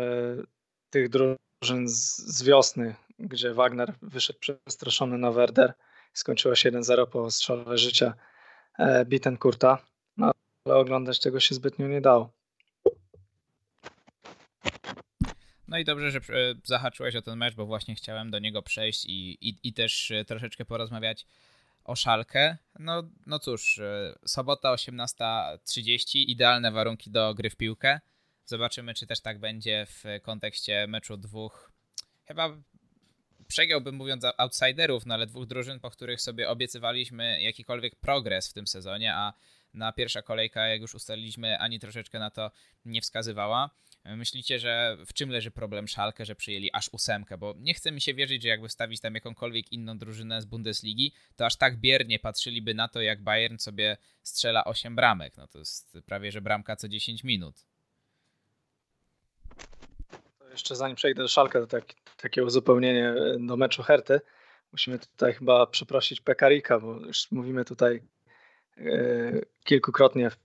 tych drużyn z, wiosny, gdzie Wagner wyszedł przestraszony na Werder. Skończyło się 1-0 po strzale życia e, Bittenkurta, no, ale oglądać tego się zbytnio nie dało. No i dobrze, że e, zahaczyłeś o ten mecz, bo właśnie chciałem do niego przejść i, i, i też e, troszeczkę porozmawiać o szalkę. No, no cóż, e, sobota 18.30, idealne warunki do gry w piłkę. Zobaczymy, czy też tak będzie w kontekście meczu dwóch chyba przegiąłbym mówiąc outsiderów, no ale dwóch drużyn, po których sobie obiecywaliśmy jakikolwiek progres w tym sezonie, a na pierwsza kolejka, jak już ustaliliśmy, ani troszeczkę na to nie wskazywała. Myślicie, że w czym leży problem Szalkę, że przyjęli aż ósemkę? Bo nie chce mi się wierzyć, że jakby stawić tam jakąkolwiek inną drużynę z Bundesligi, to aż tak biernie patrzyliby na to, jak Bayern sobie strzela 8 bramek. No to jest prawie, że bramka co 10 minut. Jeszcze zanim przejdę do Szalkę, to tak, takie uzupełnienie do meczu Herty. Musimy tutaj chyba przeprosić Pekarika, bo już mówimy tutaj e, kilkukrotnie w,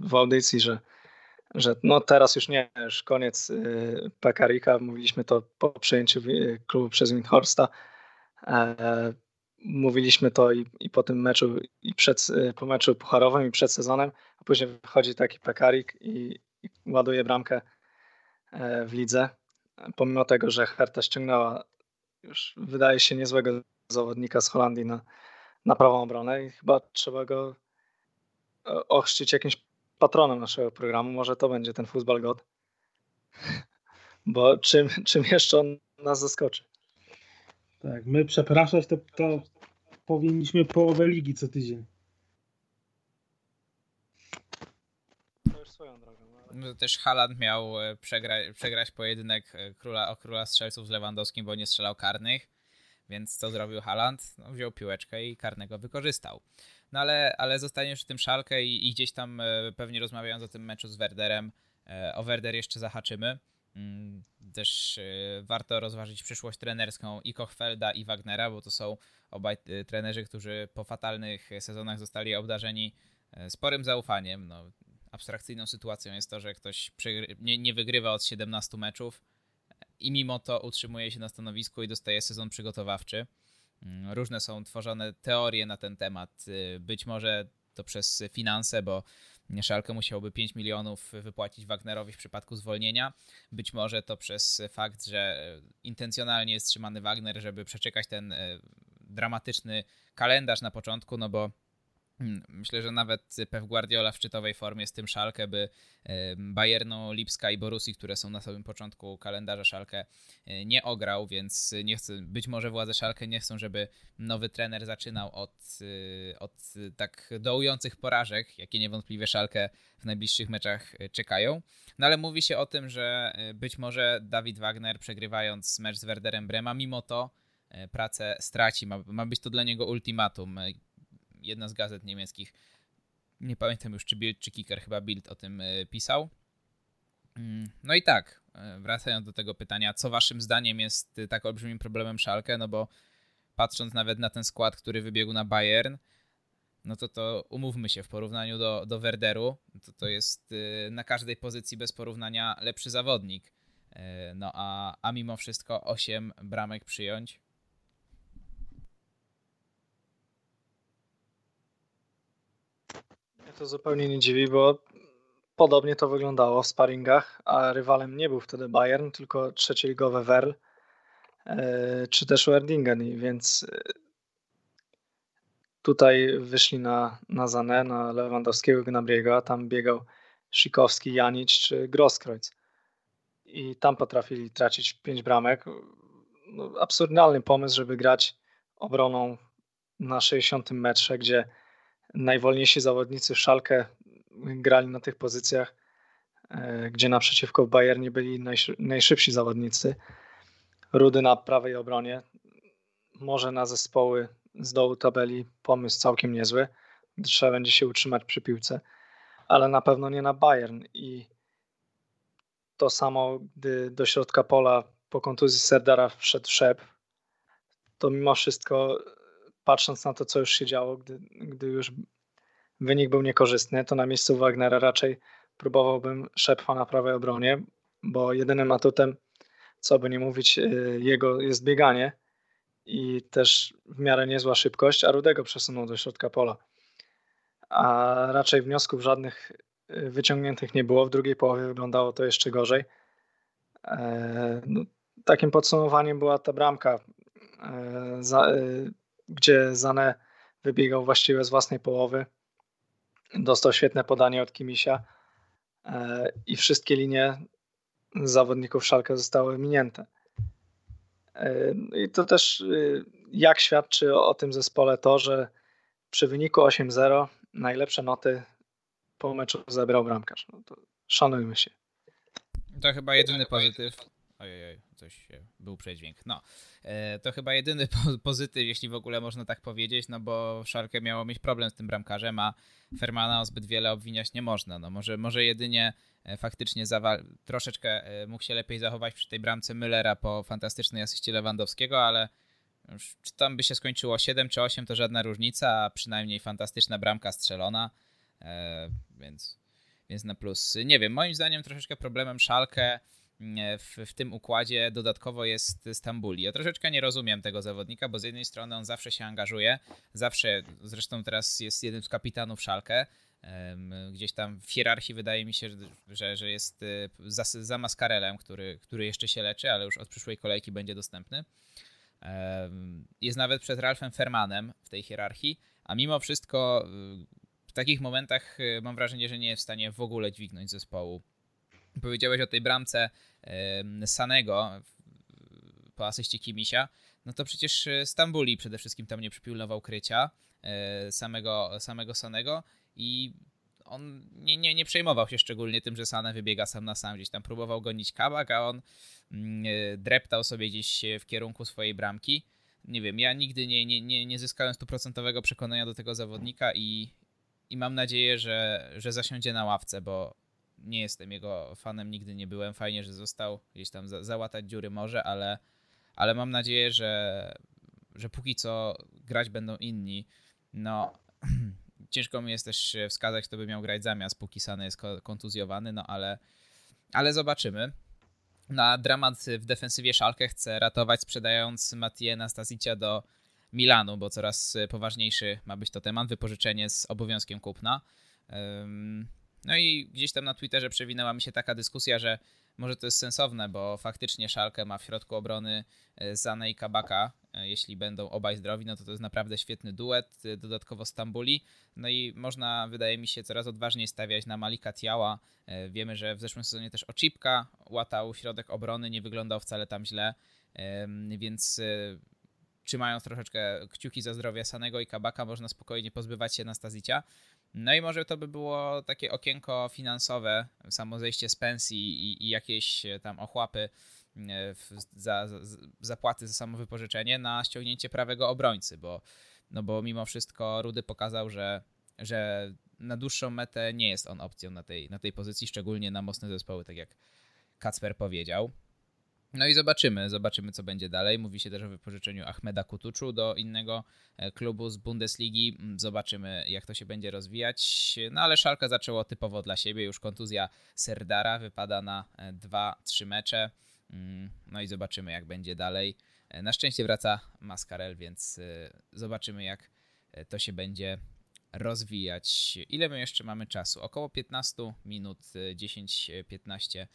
w audycji, że że no teraz już nie, już koniec y, Pekarika, mówiliśmy to po przejęciu y, klubu przez Windhorsta. E, mówiliśmy to i, i, po tym meczu, i przed, y, po meczu pucharowym, i przed sezonem, a później wychodzi taki Pekarik i, i ładuje bramkę e, w lidze. Pomimo tego, że Herta ściągnęła już wydaje się niezłego zawodnika z Holandii na, na prawą obronę i chyba trzeba go e, ochrzcić jakimś patronem naszego programu. Może to będzie ten Futbol God. Bo czym, czym jeszcze on nas zaskoczy? Tak, my przepraszać to, to powinniśmy połowę ligi co tydzień. To już swoją drogą. Ale... No też Haland miał e, przegra przegrać pojedynek e, króla, o króla strzelców z Lewandowskim, bo nie strzelał karnych. Więc co zrobił Haland? No, wziął piłeczkę i karnego wykorzystał. No ale, ale zostaniesz przy tym szalkę i, i, gdzieś tam e, pewnie rozmawiając o tym meczu z Werderem, e, o Werder jeszcze zahaczymy. Mm, też e, warto rozważyć przyszłość trenerską i Kochfelda i Wagnera, bo to są obaj trenerzy, którzy po fatalnych sezonach zostali obdarzeni sporym zaufaniem. No, abstrakcyjną sytuacją jest to, że ktoś nie, nie wygrywa od 17 meczów i mimo to utrzymuje się na stanowisku i dostaje sezon przygotowawczy. Mm, różne są tworzone teorie na ten temat. Y, być może to przez finanse, bo Szalkę musiałby 5 milionów wypłacić Wagnerowi w przypadku zwolnienia. Być może to przez fakt, że intencjonalnie jest trzymany Wagner, żeby przeczekać ten y, dramatyczny kalendarz na początku, no bo myślę, że nawet Pep Guardiola w szczytowej formie z tym Szalkę by Bayernu, Lipska i Borusi, które są na samym początku kalendarza Szalkę, e, nie ograł, więc nie chcę, być może władze Szalkę nie chcą, żeby nowy trener zaczynał od, e, od tak dołujących porażek, jakie niewątpliwie Szalkę w najbliższych meczach e, czekają. No ale mówi się o tym, że być może Dawid Wagner przegrywając mecz z Werderem Brema, mimo to pracę straci. Ma, ma być to dla niego ultimatum jedna z gazet niemieckich, nie pamiętam już czy Bild czy Kicker, chyba Bild o tym e, pisał. Mm, no i tak, e, wracając do tego pytania, co waszym zdaniem jest e, tak olbrzymim problemem Szalkę, no bo patrząc nawet na ten skład, który wybiegł na Bayern, no to to umówmy się, w porównaniu do, do Werderu, to to jest na każdej pozycji bez porównania lepszy zawodnik. No a, a mimo wszystko 8 bramek przyjąć, to zupełnie nie dziwi, bo podobnie to wyglądało w sparingach, a rywalem nie był wtedy Bayern, tylko trzecioligowe Werl e, czy też Werdingen, więc e, tutaj wyszli na, na Zanę, na Lewandowskiego, Gnabriego, a tam biegał Szykowski, Janicz czy Grosskreutz. I tam potrafili tracić pięć bramek. No, absurdalny pomysł, żeby grać obroną na 60 metrze, gdzie najwolniejsi zawodnicy Szalkę grali na tych pozycjach, e, gdzie naprzeciwko w Bayernie byli najszybsi zawodnicy. Rudy na prawej obronie. Może na zespoły z dołu tabeli pomysł całkiem niezły, trzeba będzie się utrzymać przy piłce, ale na pewno nie na Bayern. I to samo, gdy do środka pola po kontuzji Serdara wszedł Szep, to mimo wszystko patrząc na to, co już się działo, gdy, gdy już wynik był niekorzystny, to na miejscu Wagnera raczej próbowałbym Szepfa na prawej obronie, bo jedynym atutem, co by nie mówić, y, jego jest bieganie i też w miarę niezła szybkość, a Rudego przesunął do środka pola. A raczej wniosków żadnych y, wyciągniętych nie było. W drugiej połowie wyglądało to jeszcze gorzej. E, no, takim podsumowaniem była ta bramka, e, y, gdzie Zane wybiegał właściwie z własnej połowy. Dostał świetne podanie od Kimisia e, i wszystkie linie zawodników Szalka zostały minięte. I to też jak świadczy o tym zespole to, że przy wyniku 8-0 najlepsze noty po meczu zebrał bramkarz. No szanujmy się. To chyba jedyny pozytyw. Ojej, coś był przedźwięk. No, e, to chyba jedyny [laughs] pozytyw, jeśli w ogóle można tak powiedzieć, no bo Szalkę miało mieć problem z tym bramkarzem, a Fermana o zbyt wiele obwiniać nie można. No może, może jedynie e, faktycznie troszeczkę e, mógł się lepiej zachować przy tej bramce Müllera po fantastycznej asyście Lewandowskiego, ale czy tam by się skończyło 7 czy 8, to żadna różnica, a przynajmniej fantastyczna bramka strzelona, więc, więc na plus. Nie wiem, moim zdaniem troszeczkę problemem Szalkę w, w tym układzie dodatkowo jest Stambuli. Ja troszeczkę nie rozumiem tego zawodnika, bo z jednej strony on zawsze się angażuje, zawsze, zresztą teraz jest jednym z kapitanów Szalkę, gdzieś tam w hierarchii wydaje mi się, że, że jest y, za, za Maskarelem, który, który jeszcze się leczy, ale już od przyszłej kolejki będzie dostępny. Jest nawet przed Ralfem Fermanem w tej hierarchii, a mimo wszystko w takich momentach y, mam wrażenie, że nie jest w stanie w ogóle dźwignąć zespołu. Powiedziałeś o tej bramce Sanego po asyście Kimisia, no to przecież e, Stambuli przede wszystkim tam nie przypilnował krycia e, samego, samego Sanego i on nie, nie, nie przejmował się szczególnie tym, że Sane wybiega sam na sam, gdzieś tam próbował gonić kabak, a on mm, e, dreptał sobie gdzieś w kierunku swojej bramki. Nie wiem, ja nigdy nie, nie, nie, nie zyskałem stuprocentowego przekonania do tego zawodnika i, i mam nadzieję, że, że zasiądzie na ławce, bo nie jestem jego fanem, nigdy nie byłem. Fajnie, że został gdzieś tam za, załatać dziury może, ale, ale mam nadzieję, że, że póki co grać będą inni. No, [clears throat] ciężko mi jest też wskazać, kto by miał grać zamiast, póki Sany jest kontuzjowany, no ale, ale zobaczymy. Na dramat w defensywie Szalkę chce ratować sprzedając Matije Nastasicia do Milanu, bo coraz poważniejszy ma być to temat, wypożyczenie z obowiązkiem kupna. No i gdzieś tam na Twitterze przewinęła mi się taka dyskusja, że może to jest sensowne, bo faktycznie Szalkę ma w środku obrony e, Zane i Kabaka. E, jeśli będą obaj zdrowi, no to to jest naprawdę świetny duet, e, dodatkowo Stambuli. No i można, wydaje mi się, coraz odważniej stawiać na Malika Tiała. Wiemy, że w zeszłym sezonie też Oczipka łatał środek obrony, nie wyglądał wcale tam źle, więc trzymając troszeczkę kciuki za zdrowie Sanego i Kabaka, można spokojnie pozbywać się Nastazicia. No i może to by było takie okienko finansowe, samo zejście z pensji i, i jakieś tam ochłapy e, za, za zapłaty za samo wypożyczenie na ściągnięcie prawego obrońcy, bo, no bo mimo wszystko Rudy pokazał, że, że na dłuższą metę nie jest on opcją na tej, na tej pozycji, szczególnie na mocne zespoły, tak jak Kacper powiedział. No i zobaczymy, zobaczymy co będzie dalej. Mówi się też o wypożyczeniu Ahmeda Kutuczu do innego e, klubu z Bundesligi. Mm, zobaczymy jak to się będzie rozwijać. No ale Szalka zaczęło typowo dla siebie. Już kontuzja Serdara wypada na 2-3 e, mecze. Mm, no i zobaczymy jak będzie dalej. E, na szczęście wraca Mascarel, więc zobaczymy jak to się będzie rozwijać. Ile my jeszcze mamy czasu? Około 15 minut, 10-15 Mm, e,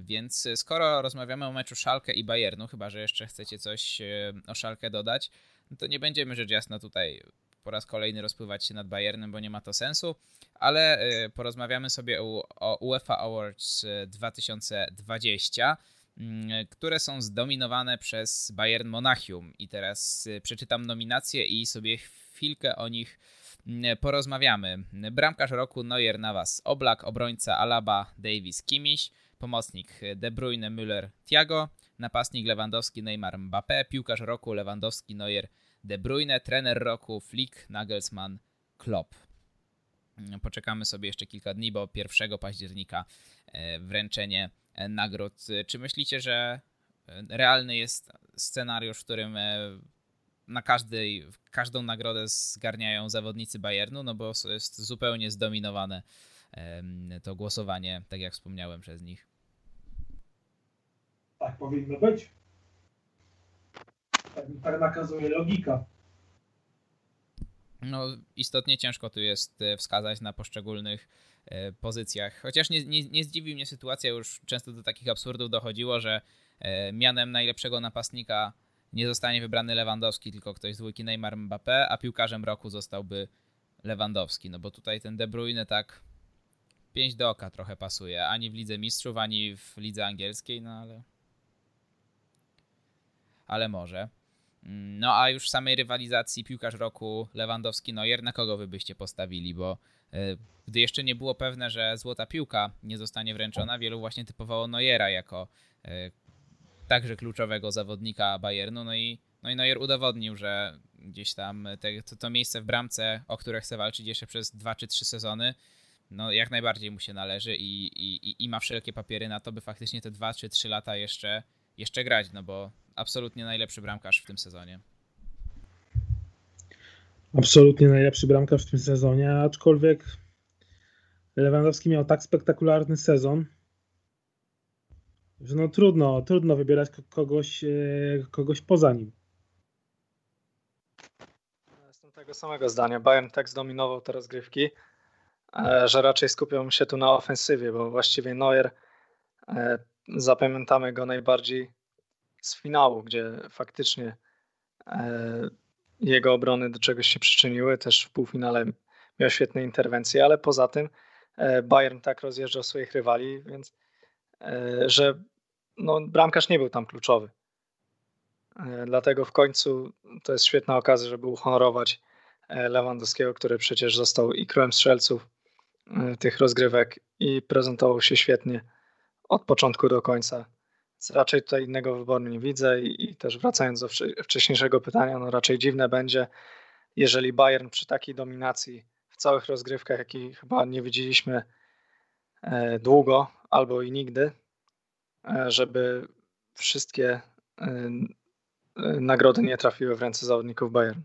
więc skoro rozmawiamy o meczu Szalkę i Bayernu, chyba że jeszcze chcecie coś e, o Szalkę dodać, no to nie będziemy rzecz jasna tutaj po raz kolejny rozpływać się nad Bayernem, bo nie ma to sensu, ale e, porozmawiamy sobie o UEFA Awards 2020, mm, które są zdominowane przez Bayern Monachium. I teraz przeczytam nominacje i sobie chwilkę o nich mm, porozmawiamy. Bramkarz roku Neuer Navas Oblak, obrońca Alaba Davis Kimiś, pomocnik De Bruyne, Müller, Thiago, napastnik Lewandowski, Neymar, Mbappé, piłkarz roku Lewandowski, Neuer, De Bruyne, trener roku Flick, Nagelsmann, Klopp. Poczekamy sobie jeszcze kilka dni, bo 1 października e, wręczenie e, nagród. Czy myślicie, że e, realny jest scenariusz, w którym na każdej, każdą nagrodę zgarniają zawodnicy Bayernu, no bo jest zupełnie zdominowane to głosowanie, tak jak wspomniałem przez nich. Tak powinno być. Tak, tak nakazuje logika. No, istotnie ciężko tu jest e, wskazać na poszczególnych e, pozycjach. Chociaż nie, nie, nie zdziwi mnie sytuacja, już często do takich absurdów dochodziło, że e, mianem najlepszego napastnika nie zostanie wybrany Lewandowski, tylko ktoś z dwójki Neymar Mbappé, a piłkarzem roku zostałby Lewandowski. No bo tutaj ten De Bruyne tak 5 do oka trochę pasuje. Ani w Lidze Mistrzów, ani w Lidze Angielskiej, no ale... ale może. Mm, no a już w samej rywalizacji piłkarz roku Lewandowski-Neuer, na kogo wy byście postawili? Bo e, gdy jeszcze nie było pewne, że złota piłka nie zostanie wręczona, wielu właśnie typowało Neuera jako e, także kluczowego zawodnika Bayernu. No i, no i Neuer udowodnił, że gdzieś tam te, to, to miejsce w bramce, o które chce walczyć jeszcze przez dwa czy trzy sezony, no jak najbardziej mu się należy i, i, i ma wszelkie papiery na to, by faktycznie te dwa czy trzy lata jeszcze, jeszcze grać, no bo absolutnie najlepszy bramkarz w tym sezonie. Absolutnie najlepszy bramkarz w tym sezonie, aczkolwiek Lewandowski miał tak spektakularny sezon, że no trudno, trudno wybierać kogoś, e, kogoś poza nim. Jestem tego samego zdania. Bayern tak zdominował te rozgrywki, że raczej skupią się tu na ofensywie, bo właściwie Neuer e, zapamiętamy go najbardziej z finału, gdzie faktycznie jego obrony do czegoś się przyczyniły. Też w półfinale miał świetne interwencje, ale poza tym Bayern tak rozjeżdżał swoich rywali, więc E, że no, bramkarz nie był tam kluczowy. E, dlatego w końcu to jest świetna okazja, żeby uhonorować e, Lewandowskiego, który przecież został i królem strzelców tych rozgrywek i prezentował się świetnie od początku do końca. Więc raczej tutaj innego wyboru nie widzę i, i też wracając do wcześniejszego pytania, no raczej dziwne będzie, jeżeli Bayern przy takiej dominacji w całych rozgrywkach, jakiej chyba nie widzieliśmy długo, albo i nigdy, e, żeby wszystkie e, e, nagrody nie trafiły w ręce zawodników Bayern.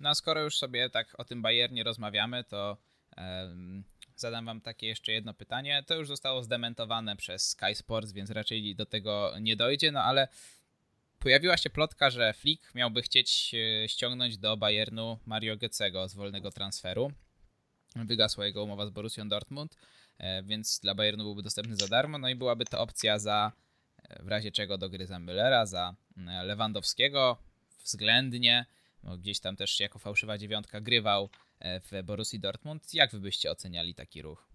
No a skoro już sobie tak o tym Bayernie rozmawiamy, to um, zadam wam takie jeszcze jedno pytanie. To już zostało zdementowane przez Sky Sports, więc raczej do tego nie dojdzie, no ale pojawiła się plotka, że Flick miałby chcieć ściągnąć do Bayernu Mario Goetzego z wolnego transferu. Wygasła jego umowa z Borussią Dortmund, e, więc dla Bayernu byłby dostępny za darmo, no i byłaby to opcja za, e, w razie czego do gry za Müllera, za e, Lewandowskiego, względnie, bo gdzieś tam też jako fałszywa dziewiątka grywał w Borussii Dortmund. Jak wy byście oceniali taki ruch?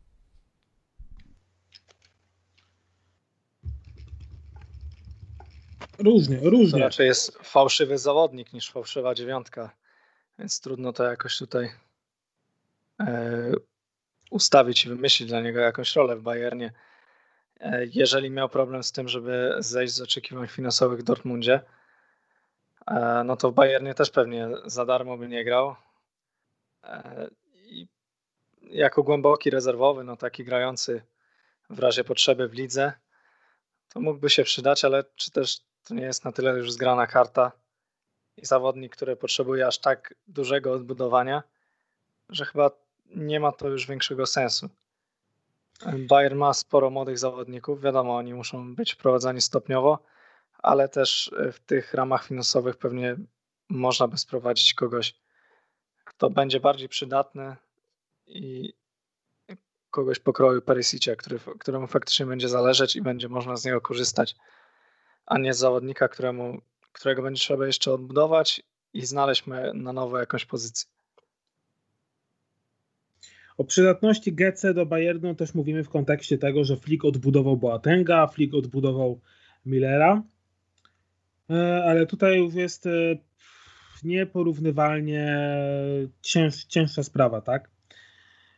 Różnie, różnie. To raczej jest fałszywy zawodnik niż fałszywa dziewiątka, więc trudno to jakoś tutaj E, ustawić i wymyślić dla niego jakąś rolę w Bayernie. E, jeżeli miał problem z tym, żeby zejść z oczekiwań finansowych w Dortmundzie, e, no to w Bayernie też pewnie za darmo by nie grał. I jako głęboki rezerwowy, no taki grający w razie potrzeby w lidze, to mógłby się przydać, ale czy też to nie jest na tyle już zgrana karta i zawodnik, który potrzebuje aż tak dużego odbudowania, że chyba nie ma to już większego sensu. Bayern ma sporo młodych zawodników, wiadomo, oni muszą być wprowadzani stopniowo, ale też w tych ramach finansowych pewnie można by sprowadzić kogoś, kto będzie bardziej przydatny i kogoś pokroju Perisicia, który, któremu faktycznie będzie zależeć i będzie można z niego korzystać, a nie zawodnika, któremu, którego będzie trzeba jeszcze odbudować i znaleźć na nowo jakąś pozycję. O przydatności GC do Bayernu też mówimy w kontekście tego, że Flick odbudował Boatenga, Flick odbudował Millera, e, ale tutaj już jest e, nieporównywalnie cięż, cięższa sprawa, tak?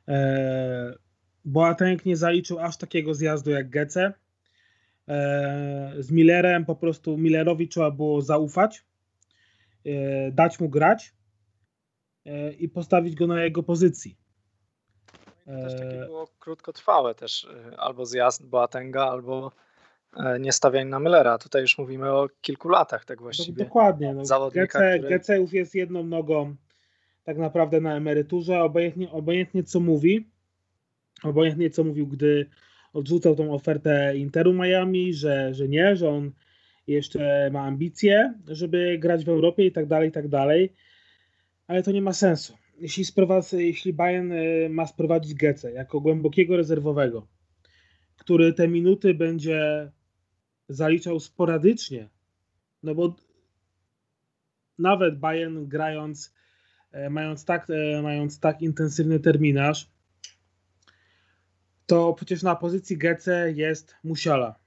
E, Boateng nie zaliczył aż takiego zjazdu jak Gece. Z Millerem po prostu Millerowi trzeba było zaufać, dać mu grać i postawić go na jego pozycji. Też takie e, było krótkotrwałe też, e, albo zjazd Boatenga, albo e, nie stawianie na Millera. Tutaj już mówimy o kilku latach tak właściwie. Dokładnie. No, Zawodnika, GC, który... GC już jest jedną nogą tak naprawdę na emeryturze, obojętnie, obojętnie co mówi, obojętnie co mówił, gdy odrzucał tą ofertę Interu Miami, że, że nie, że on jeszcze ma ambicje, żeby grać w Europie i tak dalej, i tak dalej, ale to nie ma sensu jeśli, jeśli Bayern e, ma sprowadzić Gece jako głębokiego rezerwowego, który te minuty będzie zaliczał sporadycznie, no bo nawet Bayern grając, e, mając tak, e, mając tak intensywny terminarz, to przecież na pozycji Gece jest Musiala.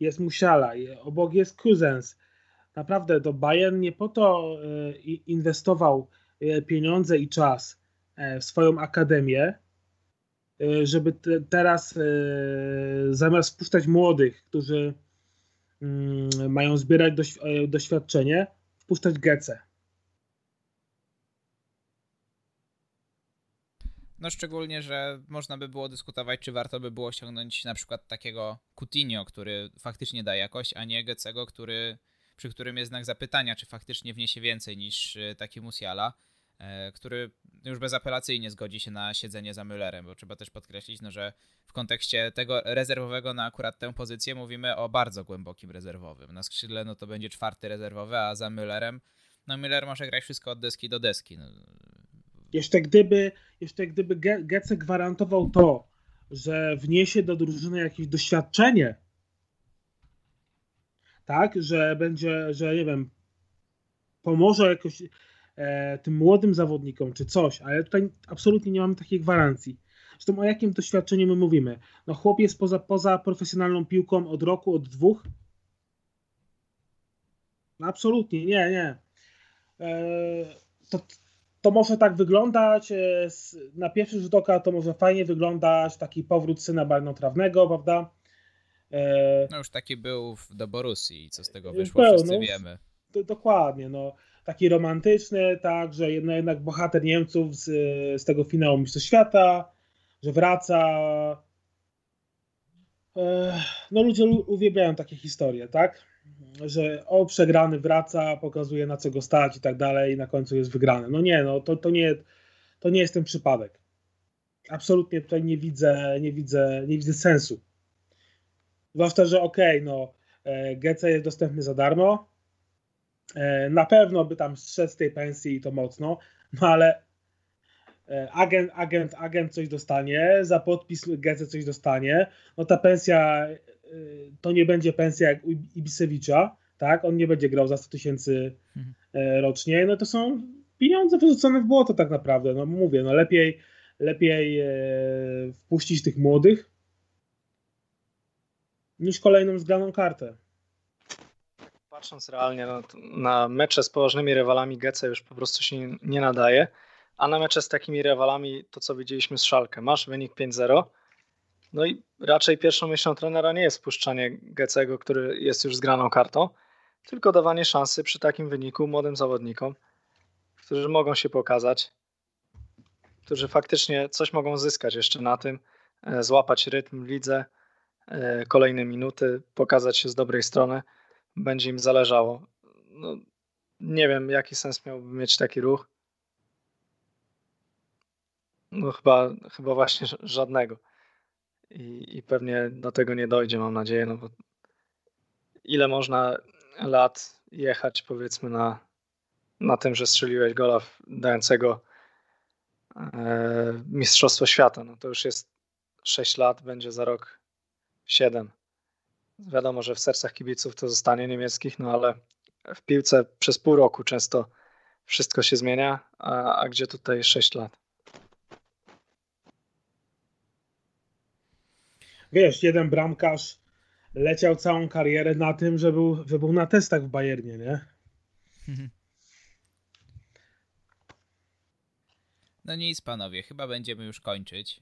Jest Musiala, obok jest Cousins. Naprawdę to Bayern nie po to e, inwestował pieniądze i czas w swoją akademię, żeby te, teraz zamiast wpuszczać młodych, którzy mm, mają zbierać doświadczenie, wpuszczać Gece. No szczególnie, że można by było dyskutować, czy warto by było ściągnąć na przykład takiego Coutinho, który faktycznie da jakość, a nie Gecego, który, przy którym jest znak zapytania, czy faktycznie wniesie więcej niż e, taki Musiala, e, który już bezapelacyjnie zgodzi się na siedzenie za Müllerem, bo trzeba też podkreślić, no, że w kontekście tego rezerwowego na akurat tę pozycję mówimy o bardzo głębokim rezerwowym. Na skrzydle no to będzie czwarty rezerwowy, a za Müllerem no Müller może grać wszystko od deski do deski. No, jeszcze gdyby, jeszcze gdyby Gece gwarantował to, że wniesie do drużyny jakieś doświadczenie, tak, że będzie, że nie wiem, pomoże jakoś e, tym młodym zawodnikom czy coś, ale tutaj absolutnie nie mamy takiej gwarancji. Zresztą o jakim doświadczeniu my mówimy? No chłop jest poza, poza profesjonalną piłką od roku, od dwóch? No absolutnie, nie, nie. E, to, to może tak wyglądać, e, na pierwszy rzut oka to może fajnie wyglądać, taki powrót syna marnotrawnego, prawda? E, no już taki był do Borussii, co z tego wyszło, był, wszyscy no, wiemy. Do, dokładnie, no. Taki romantyczny, tak, że jednak, bohater Niemców z, z tego finału Mistrzostw Świata, że wraca. No ludzie uwielbiają takie historie, tak? że o przegrany wraca, pokazuje na co go stać i tak dalej, i na końcu jest wygrany. No nie, no to, to, nie, to nie jest ten przypadek. Absolutnie tutaj nie widzę, nie widzę, nie widzę sensu. Zwłaszcza, że okej, okay, no e, GC jest dostępny za darmo. E, na pewno by tam strzec z tej pensji i to mocno, no ale e, agent, agent, agent coś dostanie, za podpis GC coś dostanie, no ta pensja Y, to nie będzie pensja jak u Ibisewicza, tak? On nie będzie grał za 100 tysięcy mhm. E, rocznie. No to są pieniądze wyrzucone w błoto tak naprawdę. No mówię, no lepiej, lepiej e, wpuścić tych młodych niż kolejną zgraną kartę. Patrząc realnie no, na mecze z poważnymi rywalami Gece już po prostu się nie nadaje, a na mecze z takimi rywalami to co widzieliśmy z Szalkę. Masz wynik 5-0, no i raczej pierwszą myślą trenera nie jest wpuszczanie Gecego, który jest już zgraną kartą, tylko dawanie szansy przy takim wyniku młodym zawodnikom, którzy mogą się pokazać, którzy faktycznie coś mogą zyskać jeszcze na tym, e, złapać rytm w lidze, e, kolejne minuty, pokazać się z dobrej strony, będzie im zależało. No, nie wiem, jaki sens miałby mieć taki ruch. No chyba, chyba właśnie żadnego i, i pewnie do tego nie dojdzie, mam nadzieję, no bo ile można lat jechać powiedzmy na, na tym, że strzeliłeś gola dającego e, Mistrzostwo Świata. No to już jest 6 lat, będzie za rok 7. Wiadomo, że w sercach kibiców to zostanie niemieckich, no ale w piłce przez pół roku często wszystko się zmienia, a, a gdzie tutaj 6 lat? wiesz, jeden bramkarz leciał całą karierę na tym, że był, że był na testach w Bayernie, nie? [laughs] No nic, panowie, chyba będziemy już kończyć.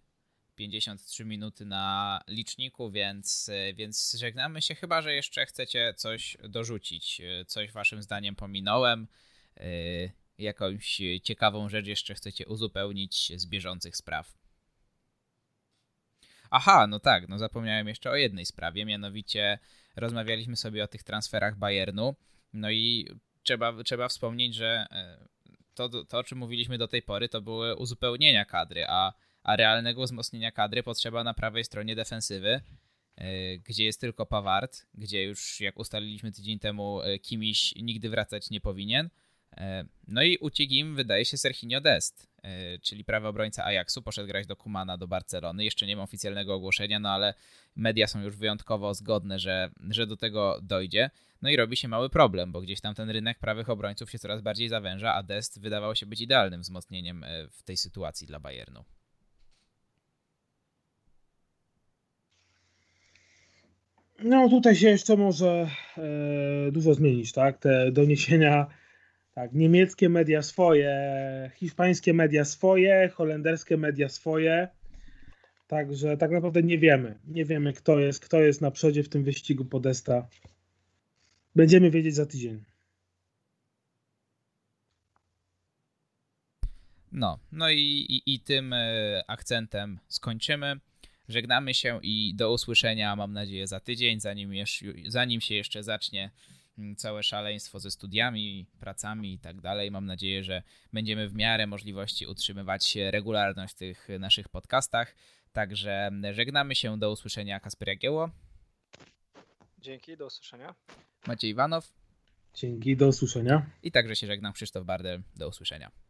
53 minuty na liczniku, więc, więc żegnamy się. Chyba, że jeszcze chcecie coś dorzucić. Coś waszym zdaniem pominąłem. Yy, jakąś ciekawą rzecz jeszcze chcecie uzupełnić z bieżących spraw. Aha, no tak, no zapomniałem jeszcze o jednej sprawie, mianowicie rozmawialiśmy sobie o tych transferach Bayernu, no i trzeba, trzeba wspomnieć, że e, to, to, o czym mówiliśmy do tej pory, to były uzupełnienia kadry, a, a realnego wzmocnienia kadry potrzeba na prawej stronie defensywy, e, gdzie jest tylko Pawart, gdzie już jak ustaliliśmy tydzień temu e, Kimiś nigdy wracać nie powinien. No i uciekł im, wydaje się, Serginio Dest. E, czyli prawy obrońca Ajaxu, poszedł grać do Kumana, do Barcelony. Jeszcze nie mam oficjalnego ogłoszenia, no ale media są już wyjątkowo zgodne, że, że do tego dojdzie. No i robi się mały problem, bo gdzieś tam ten rynek prawych obrońców się coraz bardziej zawęża, a Dest wydawał się być idealnym wzmocnieniem e, w tej sytuacji dla Bayernu. No tutaj się jeszcze może e, dużo zmienić, tak? Te doniesienia, tak, niemieckie media swoje, hiszpańskie media swoje, holenderskie media swoje. Także tak naprawdę nie wiemy. Nie wiemy, kto jest, kto jest na przodzie w tym wyścigu Podesta. Będziemy wiedzieć za tydzień. No, no i, i, i tym e, akcentem skończymy. Żegnamy się i do usłyszenia, mam nadzieję, za tydzień, zanim, jeszcze, zanim się jeszcze zacznie mm, całe szaleństwo ze studiami, pracami i tak dalej. Mam nadzieję, że będziemy w miarę możliwości utrzymywać regularność w tych naszych podcastach. Także żegnamy się, do usłyszenia Kasper Jagieło. Dzięki, do usłyszenia. Maciej Iwanow. Dzięki, do usłyszenia. I także się żegnam Krzysztof Bardel. Do usłyszenia.